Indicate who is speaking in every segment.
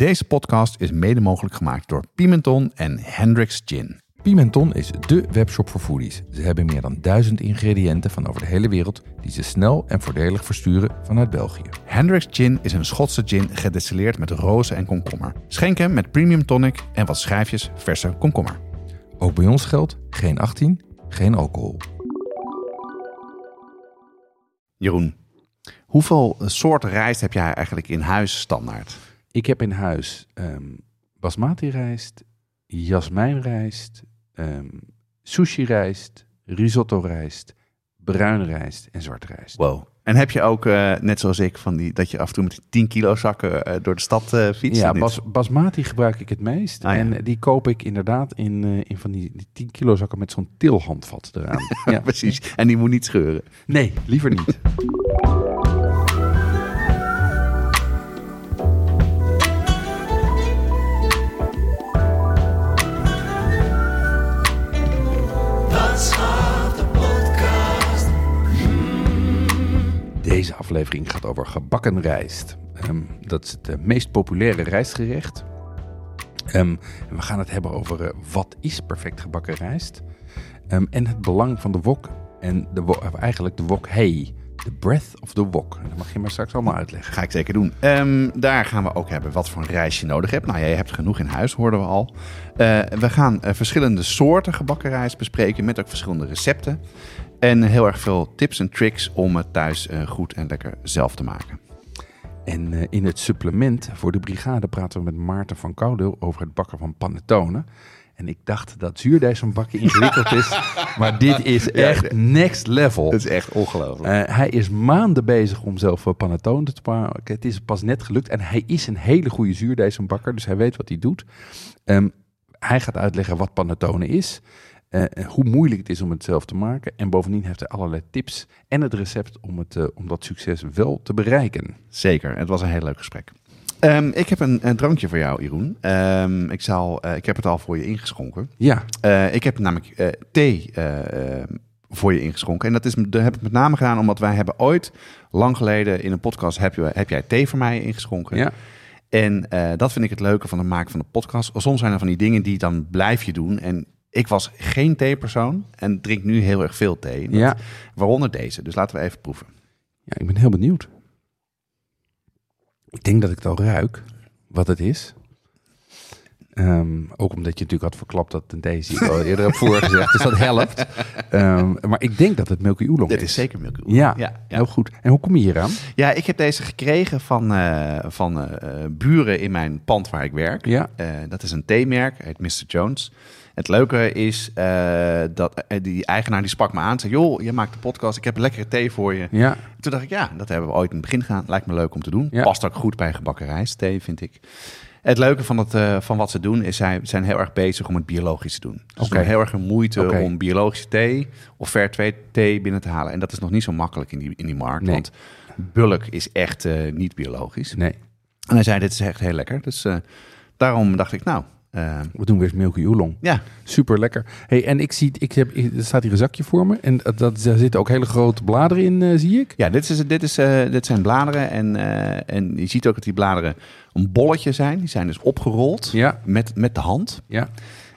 Speaker 1: Deze podcast is mede mogelijk gemaakt door Pimenton en Hendrix Gin.
Speaker 2: Pimenton is dé webshop voor foodies. Ze hebben meer dan duizend ingrediënten van over de hele wereld die ze snel en voordelig versturen vanuit België.
Speaker 1: Hendrix Gin is een Schotse gin gedestilleerd met rozen en komkommer. Schenk hem met premium tonic en wat schijfjes verse komkommer.
Speaker 2: Ook bij ons geldt geen 18, geen alcohol.
Speaker 1: Jeroen, hoeveel soorten rijst heb jij eigenlijk in huis standaard?
Speaker 2: Ik heb in huis ehm basmati rijst, jasmijnrijst, ehm sushi rijst, risotto rijst, bruin rijst en zwarte rijst.
Speaker 1: Wow. En heb je ook, eh, net zoals ik, van die, dat je af en toe met die 10 kilo zakken eh, door de stad eh fietst?
Speaker 2: Ja, bas, basmati gebruik ik het meest.
Speaker 1: Ah, ja.
Speaker 2: En die koop ik inderdaad in, in van die, die 10 kilo zakken met zo'n tilhandvat eraan. ja.
Speaker 1: Precies. En die moet niet scheuren.
Speaker 2: Nee, liever niet. Deze aflevering gaat over gebakken rijst. Ehm, dat is het eh, meest populaire rijstgerecht. Ehm, we gaan het hebben over eh, wat is perfect gebakken rijst. Ehm, en het belang van de wok. En de eigenlijk de wok hey. The breath of the wok. Dat mag je maar straks allemaal uitleggen.
Speaker 1: Ga ik zeker doen. Daar gaan we ook hebben wat voor een rijst je nodig hebt. Nou, jij hebt genoeg in huis, hoorden we al. Eh, we gaan verschillende soorten gebakken rijst bespreken met ook verschillende recepten. En heel erg veel tips en tricks om het thuis eh, goed en lekker zelf te maken.
Speaker 2: En eh, in het supplement voor de brigade praten we met Maarten van Koudeel over het bakken van panettone. En ik dacht dat zuurdijsbakken ingewikkeld is, maar dit is echt next level.
Speaker 1: Dat is echt ongelooflijk.
Speaker 2: Eh, hij is maanden bezig om zelf panettone te maken. Het is pas net gelukt en hij is een hele goede zuurdijsbakker, dus hij weet wat hij doet. Ehm, hij gaat uitleggen wat panettone is, eh, en hoe moeilijk het is om het zelf te maken. En bovendien heeft hij allerlei tips en het recept om, het, eh, om dat succes wel te bereiken.
Speaker 1: Zeker, het was een heel leuk gesprek. Ehm, ik heb een, een drankje voor jou, Jeroen. Ehm, ik, zal, eh, ik heb het al voor je ingeschonken.
Speaker 2: Ja,
Speaker 1: Eh, ik heb namelijk eh, thee eh, eh, voor je ingeschonken. En dat, is, dat heb ik met name gedaan omdat wij hebben ooit, lang geleden in een podcast, heb, je, heb jij thee voor mij ingeschonken.
Speaker 2: ja.
Speaker 1: En eh, dat vind ik het leuke van het maken van de podcast. Soms zijn er van die dingen die dan blijf je doen. En ik was geen theepersoon en drink nu heel erg veel thee. Dat-
Speaker 2: Ja.
Speaker 1: Waaronder deze. Dus laten we even proeven.
Speaker 2: ja, ik ben heel benieuwd. Ik denk dat ik het al ruik, wat het is. Ehm, ook omdat je natuurlijk had verklapt dat het een is, die ik al eerder heb voorgezegd. Dus dat helpt. Ehm, maar ik denk dat het Milky Oolong
Speaker 1: Dit
Speaker 2: is.
Speaker 1: is zeker Milky Oolong.
Speaker 2: Ja,
Speaker 1: ja, ja.
Speaker 2: heel goed. En hoe kom je hier aan?
Speaker 1: Ja, ik heb deze gekregen van, eh, van eh, eh, buren in mijn pand waar ik werk.
Speaker 2: Ja.
Speaker 1: Dat is een theemerk, heet Mr. Jones. Het leuke is eh, dat eh, die eigenaar die sprak me aan. Zei, joh, je maakt de podcast, ik heb een lekkere thee voor je.
Speaker 2: Ja,
Speaker 1: Toen dacht ik, ja, dat hebben we ooit in het begin gedaan. Lijkt me leuk om te doen.
Speaker 2: Ja.
Speaker 1: Past ook goed bij gebakken rijstthee, vind ik. Het leuke van, het, eh, van wat ze doen, is zij zijn heel erg bezig om het biologisch te doen. Dus doen heel erg een moeite om biologische thee of fair trade thee binnen te halen. En dat is nog niet zo makkelijk in die, in die markt,
Speaker 2: Nee.
Speaker 1: want bulk is echt niet biologisch.
Speaker 2: nee.
Speaker 1: En hij zei, dit is echt heel lekker. Dus daarom dacht ik, nou, eh,
Speaker 2: We doen weer eens Milky Oolong.
Speaker 1: ja,
Speaker 2: Super lekker. Hey, en ik zie, ik heb, er staat hier een zakje voor me. En dat, dat, daar zitten ook hele grote bladeren in, eh, zie ik.
Speaker 1: ja dit, is, dit, is, eh, dit zijn bladeren. En, en je ziet ook dat die bladeren een bolletje zijn. Die zijn dus opgerold
Speaker 2: Ja,
Speaker 1: met, met de hand.
Speaker 2: ja.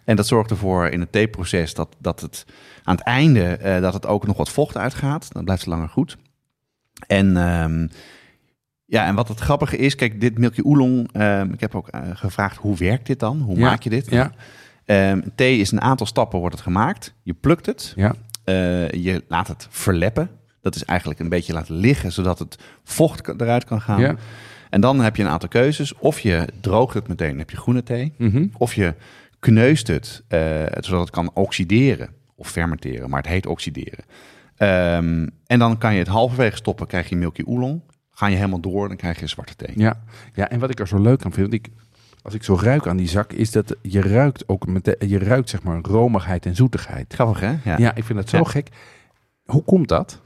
Speaker 1: En dat zorgt ervoor in het theeproces dat, dat het aan het einde dat het ook nog wat vocht uitgaat. Dan blijft het langer goed. En ehm, ja, en wat het grappige is, kijk, dit Milky Oolong, ehm, ik heb ook eh, gevraagd hoe werkt dit dan? Hoe
Speaker 2: Ja,
Speaker 1: maak je dit?
Speaker 2: Ja,
Speaker 1: Ehm, thee is een aantal stappen wordt het gemaakt. Je plukt het,
Speaker 2: ja,
Speaker 1: eh, je laat het verleppen. Dat is eigenlijk een beetje laten liggen, zodat het vocht eruit kan gaan.
Speaker 2: ja.
Speaker 1: En dan heb je een aantal keuzes. Of je droogt het meteen, dan heb je groene thee.
Speaker 2: Mhm.
Speaker 1: Of je kneust het, eh, zodat het kan oxideren of fermenteren, maar het heet oxideren. Ehm, en dan kan je het halverwege stoppen, krijg je Milky Oolong. Ga je helemaal door, dan krijg je zwarte thee.
Speaker 2: Ja. ja, en wat ik er zo leuk aan vind, ik, als ik zo ruik aan die zak, is dat je ruikt ook met je ruikt zeg maar romigheid en zoetigheid.
Speaker 1: Grappig, hè? Ja,
Speaker 2: Ja, ik vind dat zo
Speaker 1: Ja.
Speaker 2: gek. Hoe komt dat?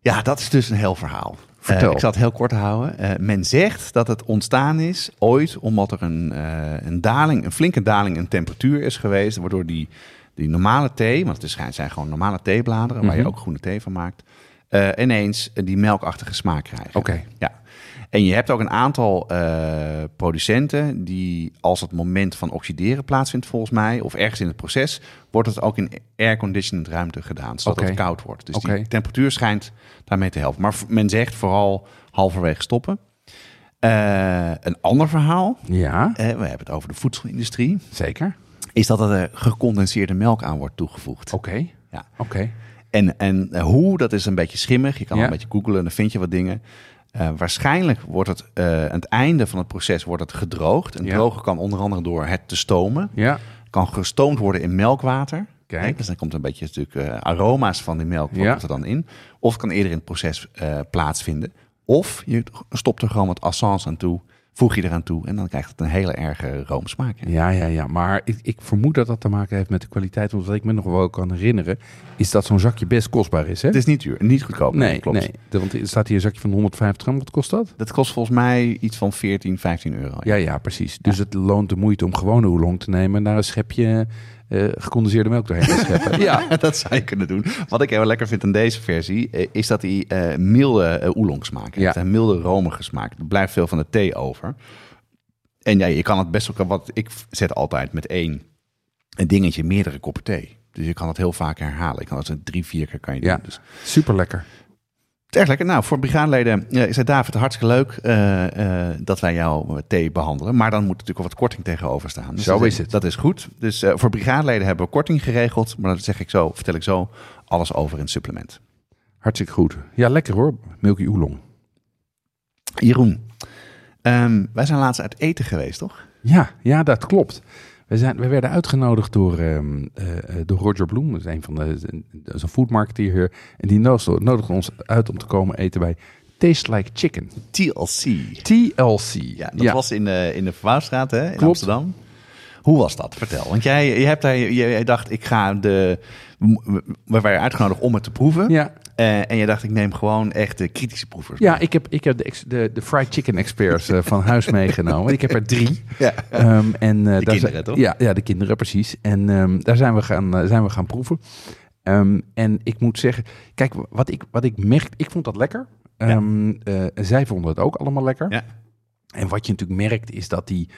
Speaker 1: Ja, dat is dus een heel verhaal.
Speaker 2: Vertel.
Speaker 1: Eh, ik zal het heel kort houden. Eh, men zegt dat het ontstaan is ooit omdat er een, eh, een daling, een flinke daling in temperatuur is geweest, waardoor die, die normale thee, want het zijn gewoon normale theebladeren waar je
Speaker 2: Mhm.
Speaker 1: ook groene thee van maakt, eh, ineens die melkachtige smaak krijgen.
Speaker 2: Oké.
Speaker 1: Ja. En je hebt ook een aantal eh, producenten die als het moment van oxideren plaatsvindt volgens mij, of ergens in het proces, wordt het ook in airconditioned ruimte gedaan, zodat het koud wordt. Dus die temperatuur schijnt daarmee te helpen. Maar men zegt vooral halverwege stoppen. Eh, een ander verhaal,
Speaker 2: Ja,
Speaker 1: we hebben het over de voedselindustrie,
Speaker 2: zeker.
Speaker 1: is dat er gecondenseerde melk aan wordt toegevoegd.
Speaker 2: Oké.
Speaker 1: Ja.
Speaker 2: Oké.
Speaker 1: En, en hoe, dat is een beetje schimmig. Je kan
Speaker 2: Ja.
Speaker 1: wel een beetje googlen en dan vind je wat dingen. Eh, waarschijnlijk wordt het eh, aan het einde van het proces wordt het gedroogd. En
Speaker 2: Ja.
Speaker 1: drogen kan onder andere door het te stomen.
Speaker 2: Ja.
Speaker 1: Kan gestoomd worden in melkwater.
Speaker 2: Kijk.
Speaker 1: Hè, Dus dan komt een beetje natuurlijk eh, aroma's van die melk
Speaker 2: Ja.
Speaker 1: komt er dan in. Of het kan eerder in het proces plaatsvinden. Of je stopt er gewoon wat essence aan toe. Voeg je eraan toe en dan krijgt het een hele erge roomsmaak.
Speaker 2: Ja, ja, ja. Maar ik, ik vermoed dat dat te maken heeft met de kwaliteit. Want wat ik me nog wel kan herinneren, is dat zo'n zakje best kostbaar is. Hè?
Speaker 1: Het is niet duur, niet goedkoop.
Speaker 2: nee,
Speaker 1: klopt.
Speaker 2: nee. De- Want er staat hier een zakje van 150 gram. Wat kost dat?
Speaker 1: Dat kost volgens mij iets van 14, 15 euro.
Speaker 2: Ja, ja, precies. Dus het loont de moeite om gewone oolong te nemen en daar een schepje eh, gecondenseerde melk doorheen te scheppen. ja,
Speaker 1: dat zou je kunnen doen. Wat ik heel lekker vind aan deze versie, eh, is dat hij eh, milde eh, oolong smaak heeft.
Speaker 2: Ja.
Speaker 1: Een milde romige smaak. Er blijft veel van de thee over. En ja, je kan het best ook, wat ik zet altijd met één een dingetje meerdere koppen thee. Dus je kan het heel vaak herhalen. Ik kan het drie, vier keer kan je doen.
Speaker 2: Ja.
Speaker 1: Dus
Speaker 2: super lekker.
Speaker 1: Het is erg lekker. Nou, voor brigadeleden uh, zei David, hartstikke leuk eh, eh, dat wij jouw thee behandelen. Maar dan moet natuurlijk wat korting tegenover staan. Dus
Speaker 2: Zo
Speaker 1: dat
Speaker 2: is het.
Speaker 1: Dat is goed. Dus eh, voor brigadeleden hebben we korting geregeld. Maar dat zeg ik zo, vertel ik zo alles over in het supplement.
Speaker 2: Hartstikke goed. Ja, lekker hoor. Milky oolong.
Speaker 1: Jeroen, ehm, wij zijn laatst uit eten geweest, toch?
Speaker 2: Ja, ja, dat klopt. We, zijn, we werden uitgenodigd door, ehm, eh, eh, door Roger Bloem, dat is een van de, dat is een foodmarketeer hier. En die nodigde, ons uit om te komen eten bij Taste Like Chicken.
Speaker 1: TLC.
Speaker 2: TLC.
Speaker 1: Ja, dat was in de, in de Verwouwstraat hè, in
Speaker 2: Klopt.
Speaker 1: Amsterdam. Hoe was dat? Vertel. Want jij, je hebt daar, jij dacht, ik ga de. We waren uitgenodigd om het te proeven.
Speaker 2: Ja,
Speaker 1: Eh, en je dacht, ik neem gewoon echt de kritische proevers.
Speaker 2: ja ik heb, ik heb de, de, de fried chicken experts eh, van huis meegenomen. Ik heb er drie.
Speaker 1: Ja.
Speaker 2: Ehm, en, eh, daar
Speaker 1: kinderen, toch?
Speaker 2: Ja, ja, de kinderen, precies. En ehm, daar zijn we gaan, zijn we gaan proeven. Ehm, en ik moet zeggen, kijk, wat ik, wat ik merk, ik vond dat lekker. Eh, zij vonden het ook allemaal lekker.
Speaker 1: Ja.
Speaker 2: En wat je natuurlijk merkt, is dat die,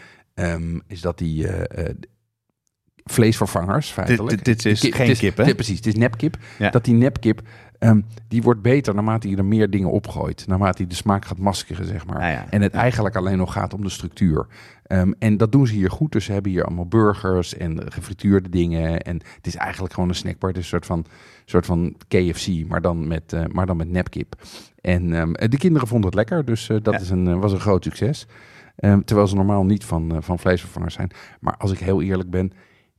Speaker 2: is dat die vleesvervangers, feitelijk.
Speaker 1: dit is
Speaker 2: Ki-
Speaker 1: geen
Speaker 2: is-
Speaker 1: kip, hè?
Speaker 2: dit- precies, het is nepkip.
Speaker 1: Ja.
Speaker 2: Dat die nepkip, ehm, die wordt beter naarmate je er meer dingen opgooit. Naarmate hij de smaak gaat maskeren, zeg maar.
Speaker 1: Ja.
Speaker 2: En het eigenlijk alleen nog gaat om de structuur. Ehm, en dat doen ze hier goed. Dus ze hebben hier allemaal burgers en gefrituurde dingen. En het is eigenlijk gewoon een snackbar. Het is een soort van, soort van KFC, maar dan met, eh, maar dan met nepkip. En ehm, de kinderen vonden het lekker, dus eh, dat
Speaker 1: Ja.
Speaker 2: is een, eh, was een groot succes. Terwijl ze normaal niet van, van vleesvervangers zijn. Maar als ik heel eerlijk ben,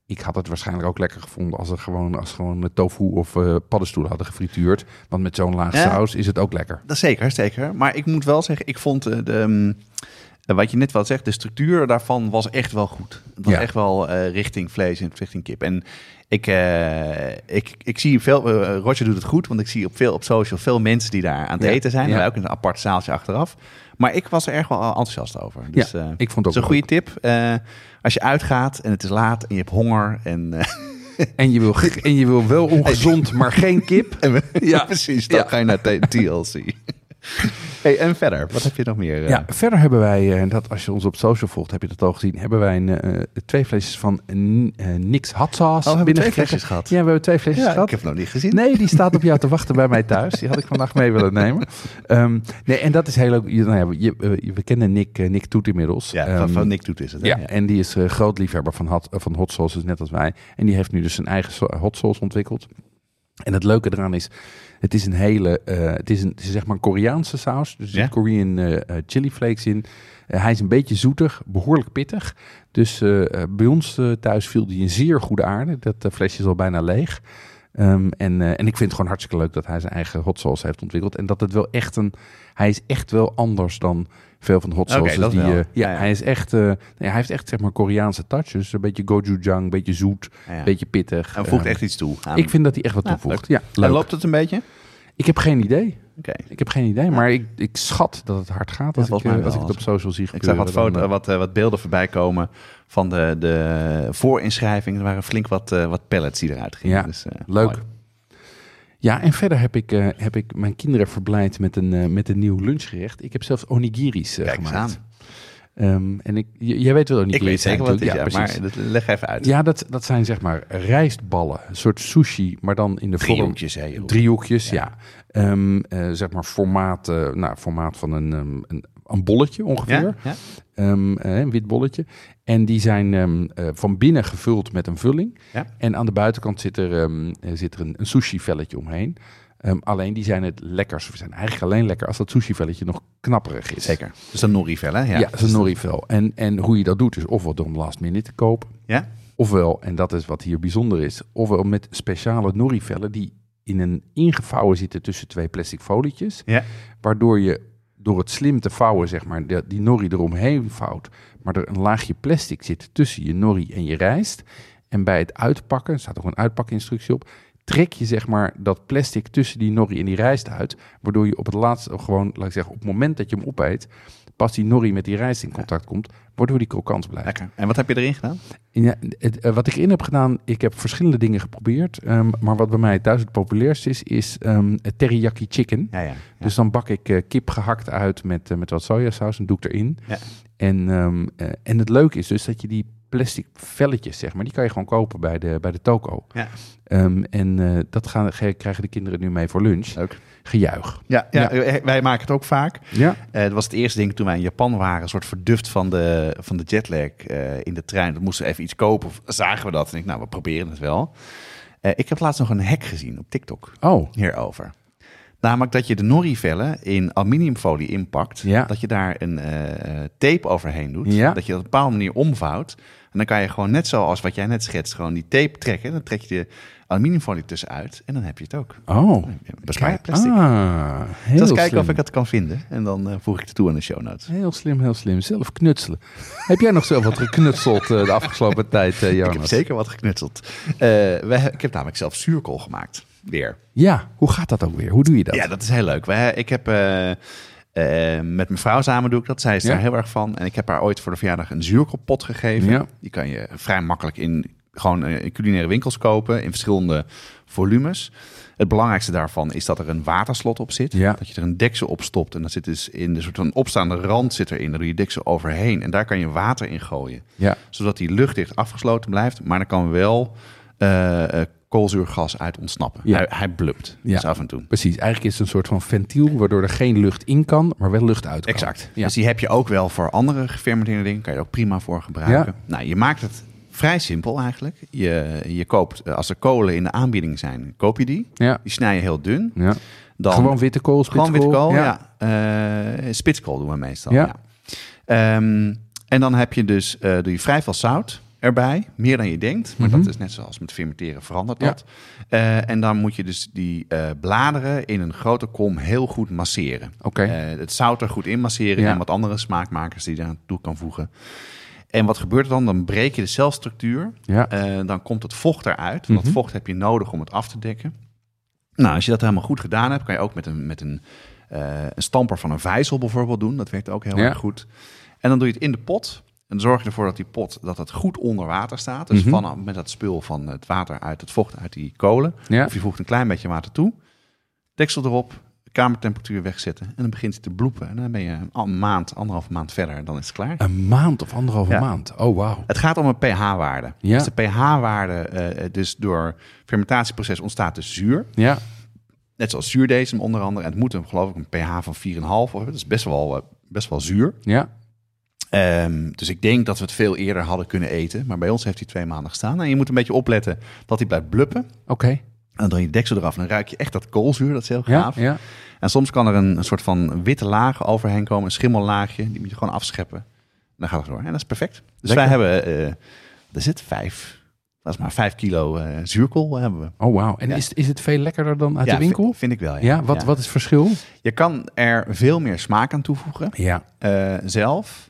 Speaker 2: ik had het waarschijnlijk ook lekker gevonden als ze gewoon, als gewoon met tofu of eh, paddenstoelen hadden gefrituurd. Want met zo'n laag
Speaker 1: Ja.
Speaker 2: saus is het ook lekker.
Speaker 1: Dat zeker, zeker. Maar ik moet wel zeggen, ik vond eh, de, eh, wat je net wel zegt, de structuur daarvan was echt wel goed. Het was
Speaker 2: Ja.
Speaker 1: echt wel eh, richting vlees en richting kip. En ik, eh, ik, ik zie veel, eh, Roger doet het goed, want ik zie op, veel, op social veel mensen die daar aan het
Speaker 2: Ja,
Speaker 1: eten zijn.
Speaker 2: ja.
Speaker 1: En ook in een apart zaaltje achteraf. Maar ik was er erg wel enthousiast over. Dus, eh,
Speaker 2: Ik vond het
Speaker 1: een goede tip. Als je uitgaat en het is laat en je hebt honger en...
Speaker 2: En je wil, en je wil wel ongezond, maar geen kip. Ja.
Speaker 1: precies, dan
Speaker 2: Ja.
Speaker 1: ga je naar TLC. hey, en verder, wat heb je nog meer? eh?
Speaker 2: Ja, verder hebben wij, eh, en dat als je ons op social volgt, heb je dat al gezien, hebben wij een, eh, twee flesjes van Nix Hot Sauce
Speaker 1: Oh, hebben we twee flesjes gehad?
Speaker 2: Ja, we hebben twee flesjes
Speaker 1: Ja,
Speaker 2: gehad.
Speaker 1: ik heb het nog niet gezien.
Speaker 2: Nee, die staat op jou te wachten bij mij thuis. Die had ik vandaag mee willen nemen. Ehm, nee, en dat is heel leuk. Je- Nou ja, je, we kennen Nick, Nick Toet inmiddels.
Speaker 1: Ja, van,
Speaker 2: Ehm,
Speaker 1: van Nick Toet is het. hè?
Speaker 2: Ja, en die is groot liefhebber van hot, van hot sauces, net als wij. En die heeft nu dus zijn eigen hot sauce ontwikkeld. En het leuke eraan is, het is een hele, eh, het, is een, het is zeg maar een Koreaanse saus. Dus er
Speaker 1: Ja.
Speaker 2: zit Korean eh, chili flakes in. Hij is een beetje zoetig, behoorlijk pittig. Dus bij ons thuis viel die in zeer goede aarde. Dat flesje is al bijna leeg. Ehm, en, en ik vind het gewoon hartstikke leuk dat hij zijn eigen hot sauce heeft ontwikkeld. En dat het wel echt een, hij is echt wel anders dan veel van de hot sauces. die, eh, ja,
Speaker 1: Ja, ja.
Speaker 2: hij is echt, eh, nee, hij heeft echt zeg maar Koreaanse touch. Dus een beetje gochujang, een beetje zoet, een beetje pittig.
Speaker 1: Hij voegt
Speaker 2: Eh,
Speaker 1: echt iets toe. aan-
Speaker 2: ik vind dat hij echt wat toevoegt. Ja,
Speaker 1: En loopt het een beetje?
Speaker 2: Ik heb geen idee. Ik heb geen idee, maar ik, ik schat dat het hard gaat als, ik, als ik het op social zie
Speaker 1: Ik
Speaker 2: gebeuren.
Speaker 1: zag wat, foto, wat, wat beelden voorbij komen van de, de voorinschrijving. Er waren flink wat, wat pallets die eruit gingen.
Speaker 2: Ja,
Speaker 1: Dus,
Speaker 2: leuk.
Speaker 1: mooi.
Speaker 2: Ja, en verder heb ik, eh, heb ik mijn kinderen verblijd met een, eh, met een nieuw lunchgerecht. Ik heb zelfs onigiris
Speaker 1: Kijk eens
Speaker 2: gemaakt. Ehm, en ik, jij weet wel
Speaker 1: Ik
Speaker 2: onigiris
Speaker 1: weet zeker wat het is, ja,
Speaker 2: natuurlijk. ja,
Speaker 1: maar dat- leg even uit.
Speaker 2: Ja, dat, dat zijn zeg maar rijstballen. Een soort sushi, maar dan in de vorm...
Speaker 1: Driehoekjes, hè, Jeroen.
Speaker 2: Driehoekjes,
Speaker 1: Ja.
Speaker 2: ja. Ehm, eh, zeg maar formaat, nou, formaat van een, ehm, een, een bolletje ongeveer.
Speaker 1: Ja? Ja?
Speaker 2: Ehm, eh, een wit bolletje. En die zijn ehm, eh, van binnen gevuld met een vulling.
Speaker 1: Ja.
Speaker 2: En aan de buitenkant zit er, ehm, eh, zit er een, een sushi-velletje omheen. Alleen die zijn het lekkers. We zijn eigenlijk alleen lekker als dat sushi-velletje nog knapperig is.
Speaker 1: Zeker. Dus een norivel, hè?
Speaker 2: Ja, dat is een norivel. En, en hoe je dat doet is ofwel door hem last minute te kopen.
Speaker 1: Ja?
Speaker 2: Ofwel, en dat is wat hier bijzonder is, ofwel met speciale norivellen die in een ingevouwen zitten tussen twee plastic folietjes.
Speaker 1: Ja.
Speaker 2: Waardoor je door het slim te vouwen, zeg maar, de- die nori eromheen vouwt. Maar er een laagje plastic zit tussen je nori en je rijst. En bij het uitpakken, er staat ook een uitpakinstructie op, trek je zeg maar dat plastic tussen die nori en die rijst uit. Waardoor je op het laatste gewoon, laat ik zeggen, op het moment dat je hem opeet, pas die nori met die rijst in contact komt, waardoor die krokant blijft.
Speaker 1: Lekker. En wat heb je erin gedaan?
Speaker 2: Ja, het, eh, wat ik erin heb gedaan, ik heb verschillende dingen geprobeerd. ehm, maar wat bij mij thuis het populairst is, is het teriyaki chicken.
Speaker 1: Ja, ja.
Speaker 2: Dus dan bak ik eh, kip gehakt uit met, eh, met wat sojasaus en doe ik erin.
Speaker 1: Ja.
Speaker 2: En, ehm, eh, en het leuke is dus dat je die plastic velletjes, zeg maar, die kan je gewoon kopen bij de, bij de toko.
Speaker 1: Ja.
Speaker 2: En dat gaan, ge- krijgen de kinderen nu mee voor lunch.
Speaker 1: Leuk.
Speaker 2: Gejuich.
Speaker 1: Ja, ja, eh, wij maken het ook vaak.
Speaker 2: Ja.
Speaker 1: Eh, het was het eerste ding toen wij in Japan waren, een soort verduft van de, van de jetlag eh, in de trein. Dan moesten we even iets kopen. Zagen we dat? En ik, nou, we proberen het wel. Ik heb laatst nog een hack gezien op TikTok
Speaker 2: Oh,
Speaker 1: hierover. Namelijk dat je de norivellen in aluminiumfolie inpakt.
Speaker 2: Ja.
Speaker 1: Dat je daar een tape overheen doet.
Speaker 2: Ja.
Speaker 1: Dat je dat op een bepaalde manier omvouwt. En dan kan je gewoon net zoals wat jij net schetst, gewoon die tape trekken. Dan trek je de aluminiumfolie tussenuit en dan heb je het ook.
Speaker 2: oh.
Speaker 1: Bespaar plastic.
Speaker 2: Ah, heel
Speaker 1: Dus kijken of ik het kan vinden. En dan eh, voeg ik het toe aan de show notes.
Speaker 2: Heel slim, heel slim. Zelf knutselen. heb jij nog zelf wat geknutseld eh, de afgelopen tijd, eh
Speaker 1: Ik
Speaker 2: Jonas?
Speaker 1: heb zeker wat geknutseld. Eh, ik heb namelijk zelf zuurkool gemaakt. Weer.
Speaker 2: Ja, hoe gaat dat ook weer? Hoe doe je dat?
Speaker 1: Ja, dat is heel leuk. Ik heb eh, eh, met mijn vrouw samen doe ik dat. Zij is
Speaker 2: Ja.
Speaker 1: daar heel erg van. En ik heb haar ooit voor de verjaardag een zuurkoolpot gegeven.
Speaker 2: Ja.
Speaker 1: Die kan je vrij makkelijk in gewoon eh, in culinaire winkels kopen. In verschillende volumes. Het belangrijkste daarvan is dat er een waterslot op zit.
Speaker 2: Ja.
Speaker 1: Dat je er een deksel op stopt. En dat zit dus in de soort van opstaande rand zit erin. Daar doe je deksel overheen. En daar kan je water in gooien.
Speaker 2: Ja.
Speaker 1: Zodat die luchtdicht afgesloten blijft. Maar er kan wel eh, eh, koolzuurgas uit ontsnappen.
Speaker 2: Ja.
Speaker 1: Hij, hij blupt.
Speaker 2: Ja.
Speaker 1: Dus af en toe.
Speaker 2: Precies. Eigenlijk is het een soort van ventiel waardoor er geen lucht in kan, maar wel lucht uit kan.
Speaker 1: Exact.
Speaker 2: Ja.
Speaker 1: Dus die heb je ook wel voor andere gefermenteerde dingen. Kan je er ook prima voor gebruiken. Nou, je maakt het vrij simpel eigenlijk. Je, je koopt, eh, als er kolen in de aanbieding zijn, koop je die.
Speaker 2: Ja.
Speaker 1: Die snij je heel dun.
Speaker 2: ja.
Speaker 1: Dan,
Speaker 2: Gewoon witte kool,
Speaker 1: gewoon
Speaker 2: spitskool.
Speaker 1: witte kool, ja. Eh, spitskool doen we meestal,
Speaker 2: Ja.
Speaker 1: ja. Ehm, en dan heb je dus, eh, doe je vrij veel zout erbij. Meer dan je denkt. Maar
Speaker 2: Mhm.
Speaker 1: dat is net zoals met fermenteren verandert
Speaker 2: Ja.
Speaker 1: dat. En dan moet je dus die bladeren in een grote kom heel goed masseren.
Speaker 2: Oké.
Speaker 1: Het zout er goed in masseren
Speaker 2: Ja.
Speaker 1: en wat andere smaakmakers die je daar toe kan voegen. En wat gebeurt er dan? Dan breek je de celstructuur.
Speaker 2: Ja.
Speaker 1: Eh, dan komt het vocht eruit. Want
Speaker 2: Mhm.
Speaker 1: dat vocht heb je nodig om het af te dekken. Nou, als je dat helemaal goed gedaan hebt, kan je ook met een, met een, eh, een stamper van een vijzel bijvoorbeeld doen. Dat werkt ook heel
Speaker 2: Ja.
Speaker 1: erg goed. En dan doe je het in de pot. En dan zorg je ervoor dat die pot dat het goed onder water staat. Dus
Speaker 2: Mhm.
Speaker 1: van, met dat spul van het water uit het vocht uit die kolen.
Speaker 2: Ja.
Speaker 1: Of je voegt een klein beetje water toe. Deksel erop. Kamertemperatuur wegzetten. En dan begint het te bloepen. En dan ben je een maand, anderhalve maand verder. En dan is het klaar.
Speaker 2: Een maand of anderhalve
Speaker 1: Ja.
Speaker 2: maand. Oh, wauw.
Speaker 1: Het gaat om een pH-waarde.
Speaker 2: Ja.
Speaker 1: Dus de pH-waarde, eh, dus door fermentatieproces ontstaat dus zuur.
Speaker 2: Ja.
Speaker 1: Net zoals zuurdesem onder andere. En het moet een, geloof ik een pH van 4,5 hebben. Dat is best wel, eh, best wel zuur.
Speaker 2: Ja.
Speaker 1: Ehm, dus ik denk dat we het veel eerder hadden kunnen eten. Maar bij ons heeft hij twee maanden gestaan. En je moet een beetje opletten dat hij blijft bluppen.
Speaker 2: Oké.
Speaker 1: Dan doe je de deksel eraf en dan ruik je echt dat koolzuur. Dat is heel gaaf.
Speaker 2: Ja.
Speaker 1: En soms kan er een, een soort van witte laag overheen komen. Een schimmellaagje. Die moet je gewoon afscheppen. En dan gaat het door. En dat is perfect. Dus
Speaker 2: Lekker.
Speaker 1: wij hebben, eh er zit vijf, dat is maar vijf kilo eh, zuurkool hebben we.
Speaker 2: Oh, wauw. En
Speaker 1: Ja.
Speaker 2: is, is het veel lekkerder dan uit de winkel?
Speaker 1: Vind, vind ik wel, ja.
Speaker 2: Wat, wat is het verschil?
Speaker 1: Je kan er veel meer smaak aan toevoegen
Speaker 2: Ja.
Speaker 1: eh, zelf.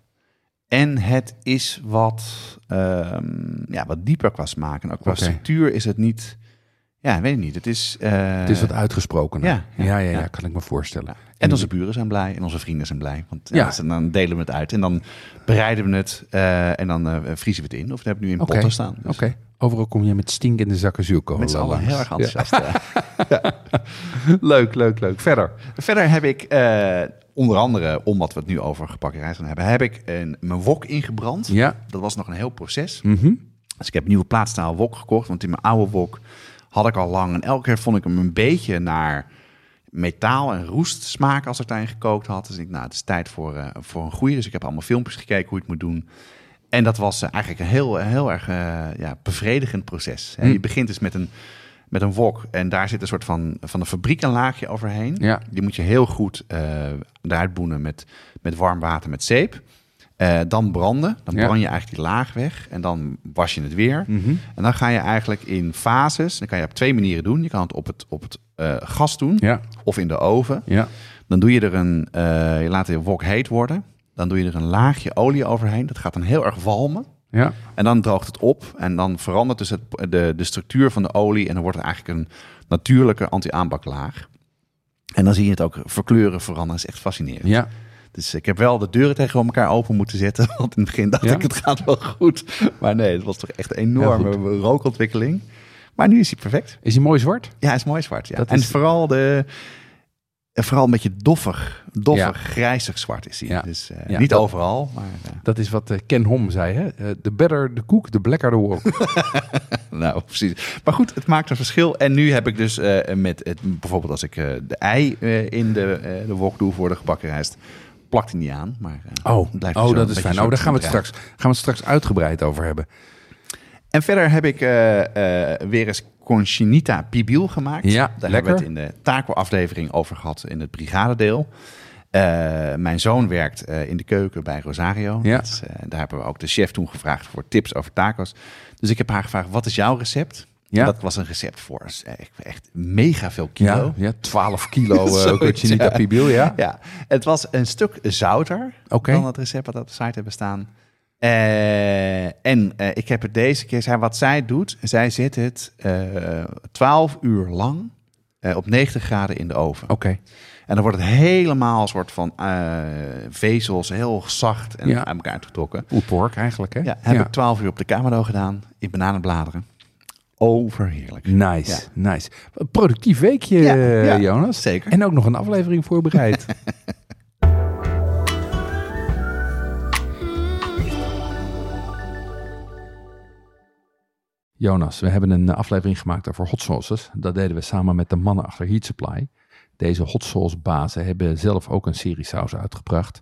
Speaker 1: En het is wat, ehm, ja, wat dieper qua smaak. En ook qua structuur is het niet... Ja, weet ik niet. Het is... eh,
Speaker 2: Het is wat uitgesproken.
Speaker 1: ja,
Speaker 2: ja,
Speaker 1: ja,
Speaker 2: ja, kan ik me voorstellen.
Speaker 1: Ja. En onze buren zijn blij en onze vrienden zijn blij. Want ja, dan delen we het uit. En dan bereiden we het eh, en dan eh, vriezen we het in. Of we hebben nu in
Speaker 2: Oké.
Speaker 1: potten staan. Dus
Speaker 2: Oké. Overal kom je met stinkende zakken zuurkool
Speaker 1: Met z'n allen heel erg enthousiast.
Speaker 2: Ja. Leuk, leuk, leuk. Verder.
Speaker 1: Verder heb ik onder andere, omdat we het nu over gebakken rijst gaan hebben, heb ik een, mijn wok ingebrand.
Speaker 2: Ja.
Speaker 1: Dat was nog een heel proces.
Speaker 2: Mhm.
Speaker 1: Dus ik heb een nieuwe plaatstaal wok gekocht. Want in mijn oude wok had ik al lang. En elke keer vond ik hem een beetje naar metaal en roest smaken als ik daarin gekookt had. Dus ik, nou, het is tijd voor, eh, voor een goede. Dus ik heb allemaal filmpjes gekeken hoe je het moet doen. En dat was eh, eigenlijk een heel, heel erg eh, ja, bevredigend proces. Hè,
Speaker 2: Hm.
Speaker 1: Je begint dus met een, met een wok en daar zit een soort van, van een fabriek een laagje overheen.
Speaker 2: Ja.
Speaker 1: Die moet je heel goed eh eruit boenen met, met warm water met zeep. Eh, dan branden. Dan
Speaker 2: Ja.
Speaker 1: brand je eigenlijk die laag weg. En dan was je het weer.
Speaker 2: Mhm.
Speaker 1: En dan ga je eigenlijk in fases. Dan kan je op twee manieren doen. Je kan het op het, op het eh, gas doen
Speaker 2: Ja.
Speaker 1: of in de oven.
Speaker 2: Ja.
Speaker 1: Dan doe je er een, eh, je laat de wok heet worden. Dan doe je er een laagje olie overheen. Dat gaat dan heel erg walmen.
Speaker 2: Ja.
Speaker 1: En dan droogt het op. En dan verandert dus het, de, de structuur van de olie. En dan wordt het eigenlijk een natuurlijke anti-aanbaklaag. En dan zie je het ook verkleuren veranderen. Dat is echt fascinerend.
Speaker 2: Ja.
Speaker 1: Dus ik heb wel de deuren tegen elkaar open moeten zetten. Want in het begin dacht
Speaker 2: Ja?
Speaker 1: ik, het gaat wel goed. Maar nee, het was toch echt een enorme rookontwikkeling. Maar nu is hij perfect.
Speaker 2: Is hij mooi zwart?
Speaker 1: Ja, hij is mooi zwart. Ja.
Speaker 2: Dat
Speaker 1: En
Speaker 2: is-
Speaker 1: vooral, de, en vooral een beetje doffig, doffig,
Speaker 2: Ja.
Speaker 1: grijzig zwart is hij.
Speaker 2: Ja.
Speaker 1: Dus eh,
Speaker 2: Ja,
Speaker 1: niet
Speaker 2: dat-
Speaker 1: overal, maar eh,
Speaker 2: Dat is wat eh, Ken Hom zei, hè? The better the cook, the blacker the wok.
Speaker 1: nou precies. Maar goed, het maakt een verschil. En nu heb ik dus met het, bijvoorbeeld als ik de ei in de, de wok doe voor de gebakken rijst, plakt hij niet aan. Maar, eh,
Speaker 2: Oh,
Speaker 1: blijft
Speaker 2: oh dat is fijn. Oh, daar gaan we, het straks, gaan we het straks uitgebreid over hebben.
Speaker 1: En verder heb ik eh, eh, weer eens Conchinita Pibil gemaakt.
Speaker 2: Ja,
Speaker 1: Daar
Speaker 2: lekker.
Speaker 1: hebben we het in de taco-aflevering over gehad in het brigadedeel. Eh, mijn zoon werkt in de keuken bij Rosario.
Speaker 2: Ja.
Speaker 1: Dat daar hebben we ook de chef toen gevraagd voor tips over tacos. Dus ik heb haar gevraagd, wat is jouw recept?
Speaker 2: Ja.
Speaker 1: Dat was een recept voor eh, echt mega veel kilo.
Speaker 2: Ja, ja 12 kilo uh, cochinita
Speaker 1: ja.
Speaker 2: pibil, ja.
Speaker 1: Ja, het was een stuk zouter dan het recept wat op de site hebben staan. Eh, en eh, ik heb het deze keer, zij, wat zij doet, zij zet het eh 12 uur lang op 90 graden in de oven.
Speaker 2: Oké.
Speaker 1: En dan wordt het helemaal een soort van vezels, heel zacht en
Speaker 2: Ja.
Speaker 1: aan elkaar getrokken.
Speaker 2: Pulled pork eigenlijk, hè?
Speaker 1: Ja, heb ik 12 uur op de kamado gedaan in bananenbladeren. Overheerlijk.
Speaker 2: Nice, nice. Productief weekje,
Speaker 1: Ja,
Speaker 2: Jonas.
Speaker 1: zeker.
Speaker 2: En ook nog een aflevering voorbereid. Jonas, we hebben een aflevering gemaakt over hot sauces. Dat deden we samen met de mannen achter Heat Supply. Deze hot sauce bazen hebben zelf ook een serie sausen uitgebracht.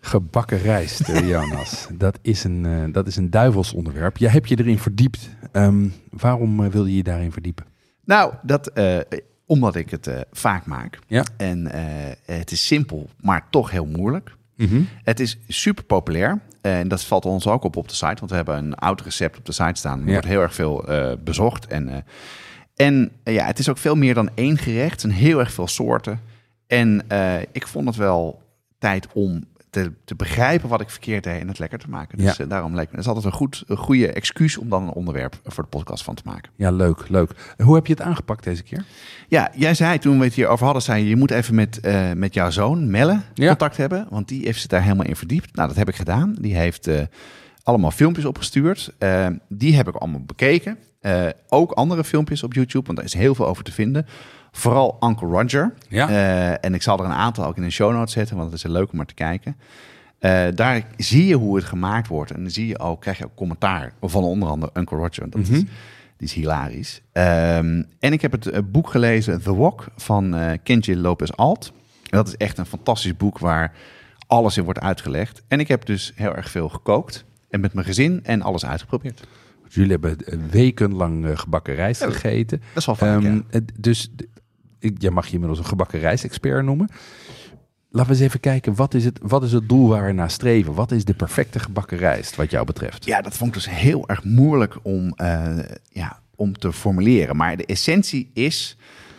Speaker 2: Gebakken rijst, eh, Jonas. dat, is een, eh, dat is een duivels onderwerp. Jij hebt je erin verdiept. Ehm, waarom eh, wil je je daarin verdiepen?
Speaker 1: Nou, dat, omdat ik het vaak maak.
Speaker 2: Ja.
Speaker 1: En het is simpel, maar toch heel moeilijk. Het is super populair. En dat valt ons ook op op de site. Want we hebben een oud recept op de site staan. Er
Speaker 2: Ja.
Speaker 1: wordt heel erg veel bezocht. En, en ja, het is ook veel meer dan één gerecht. Het zijn heel erg veel soorten. En ik vond het wel tijd om te, te begrijpen wat ik verkeerd deed en het lekker te maken. Dus
Speaker 2: Ja.
Speaker 1: eh, daarom leek me. Het is altijd een, goed, een goede excuus om dan een onderwerp voor de podcast van te maken.
Speaker 2: Ja, leuk, leuk. Hoe heb je het aangepakt deze keer?
Speaker 1: Ja, jij zei toen we het hierover hadden, zei je, je moet even met, eh, met jouw zoon Melle
Speaker 2: Ja.
Speaker 1: contact hebben, want die heeft zich daar helemaal in verdiept. Nou, dat heb ik gedaan. Die heeft eh, allemaal filmpjes opgestuurd. Die heb ik allemaal bekeken. Ook andere filmpjes op YouTube, want daar is heel veel over te vinden. Vooral Uncle Roger.
Speaker 2: Ja.
Speaker 1: Eh, en ik zal er een aantal ook in de show notes zetten, want het is leuk om maar te kijken. Eh, daar zie je hoe het gemaakt wordt. En dan zie je ook, krijg je ook commentaar van onder andere Uncle Roger. Dat is, die is hilarisch. Ehm, en ik heb het eh, boek gelezen, The Walk, van eh Kenji Lopez Alt. En dat is echt een fantastisch boek waar alles in wordt uitgelegd. En ik heb dus heel erg veel gekookt. En met mijn gezin en alles uitgeprobeerd.
Speaker 2: Jullie hebben wekenlang gebakken rijst
Speaker 1: Ja,
Speaker 2: gegeten.
Speaker 1: Dat is wel vaak,
Speaker 2: Ehm,
Speaker 1: ja.
Speaker 2: dus ik, jij mag je inmiddels een gebakken rijstexpert noemen. Laten we eens even kijken, wat is, het, wat is het doel waar we naar streven? Wat is de perfecte gebakken rijst wat jou betreft?
Speaker 1: Ja, dat vond ik dus heel erg moeilijk om, eh, ja, om te formuleren. Maar de essentie is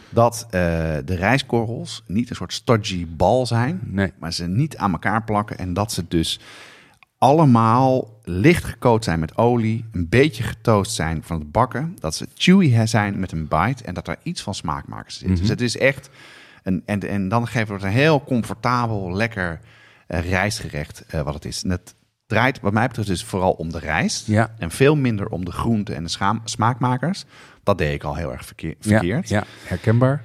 Speaker 1: dat eh, de rijstkorrels niet een soort stodgy bal zijn,
Speaker 2: Nee.
Speaker 1: maar ze niet aan elkaar plakken en dat ze dus allemaal licht gekookt zijn met olie, een beetje getoast zijn van het bakken, dat ze chewy zijn met een bite en dat er iets van smaakmakers zit.
Speaker 2: Mhm.
Speaker 1: Dus het is echt een en, en dan geven we het een heel comfortabel, lekker eh, rijstgerecht eh, wat het is. En het draait wat mij betreft dus vooral om de rijst
Speaker 2: Ja.
Speaker 1: en veel minder om de groenten en de schaam- smaakmakers. Dat deed ik al heel erg verkeer- verkeerd.
Speaker 2: Ja, ja, herkenbaar.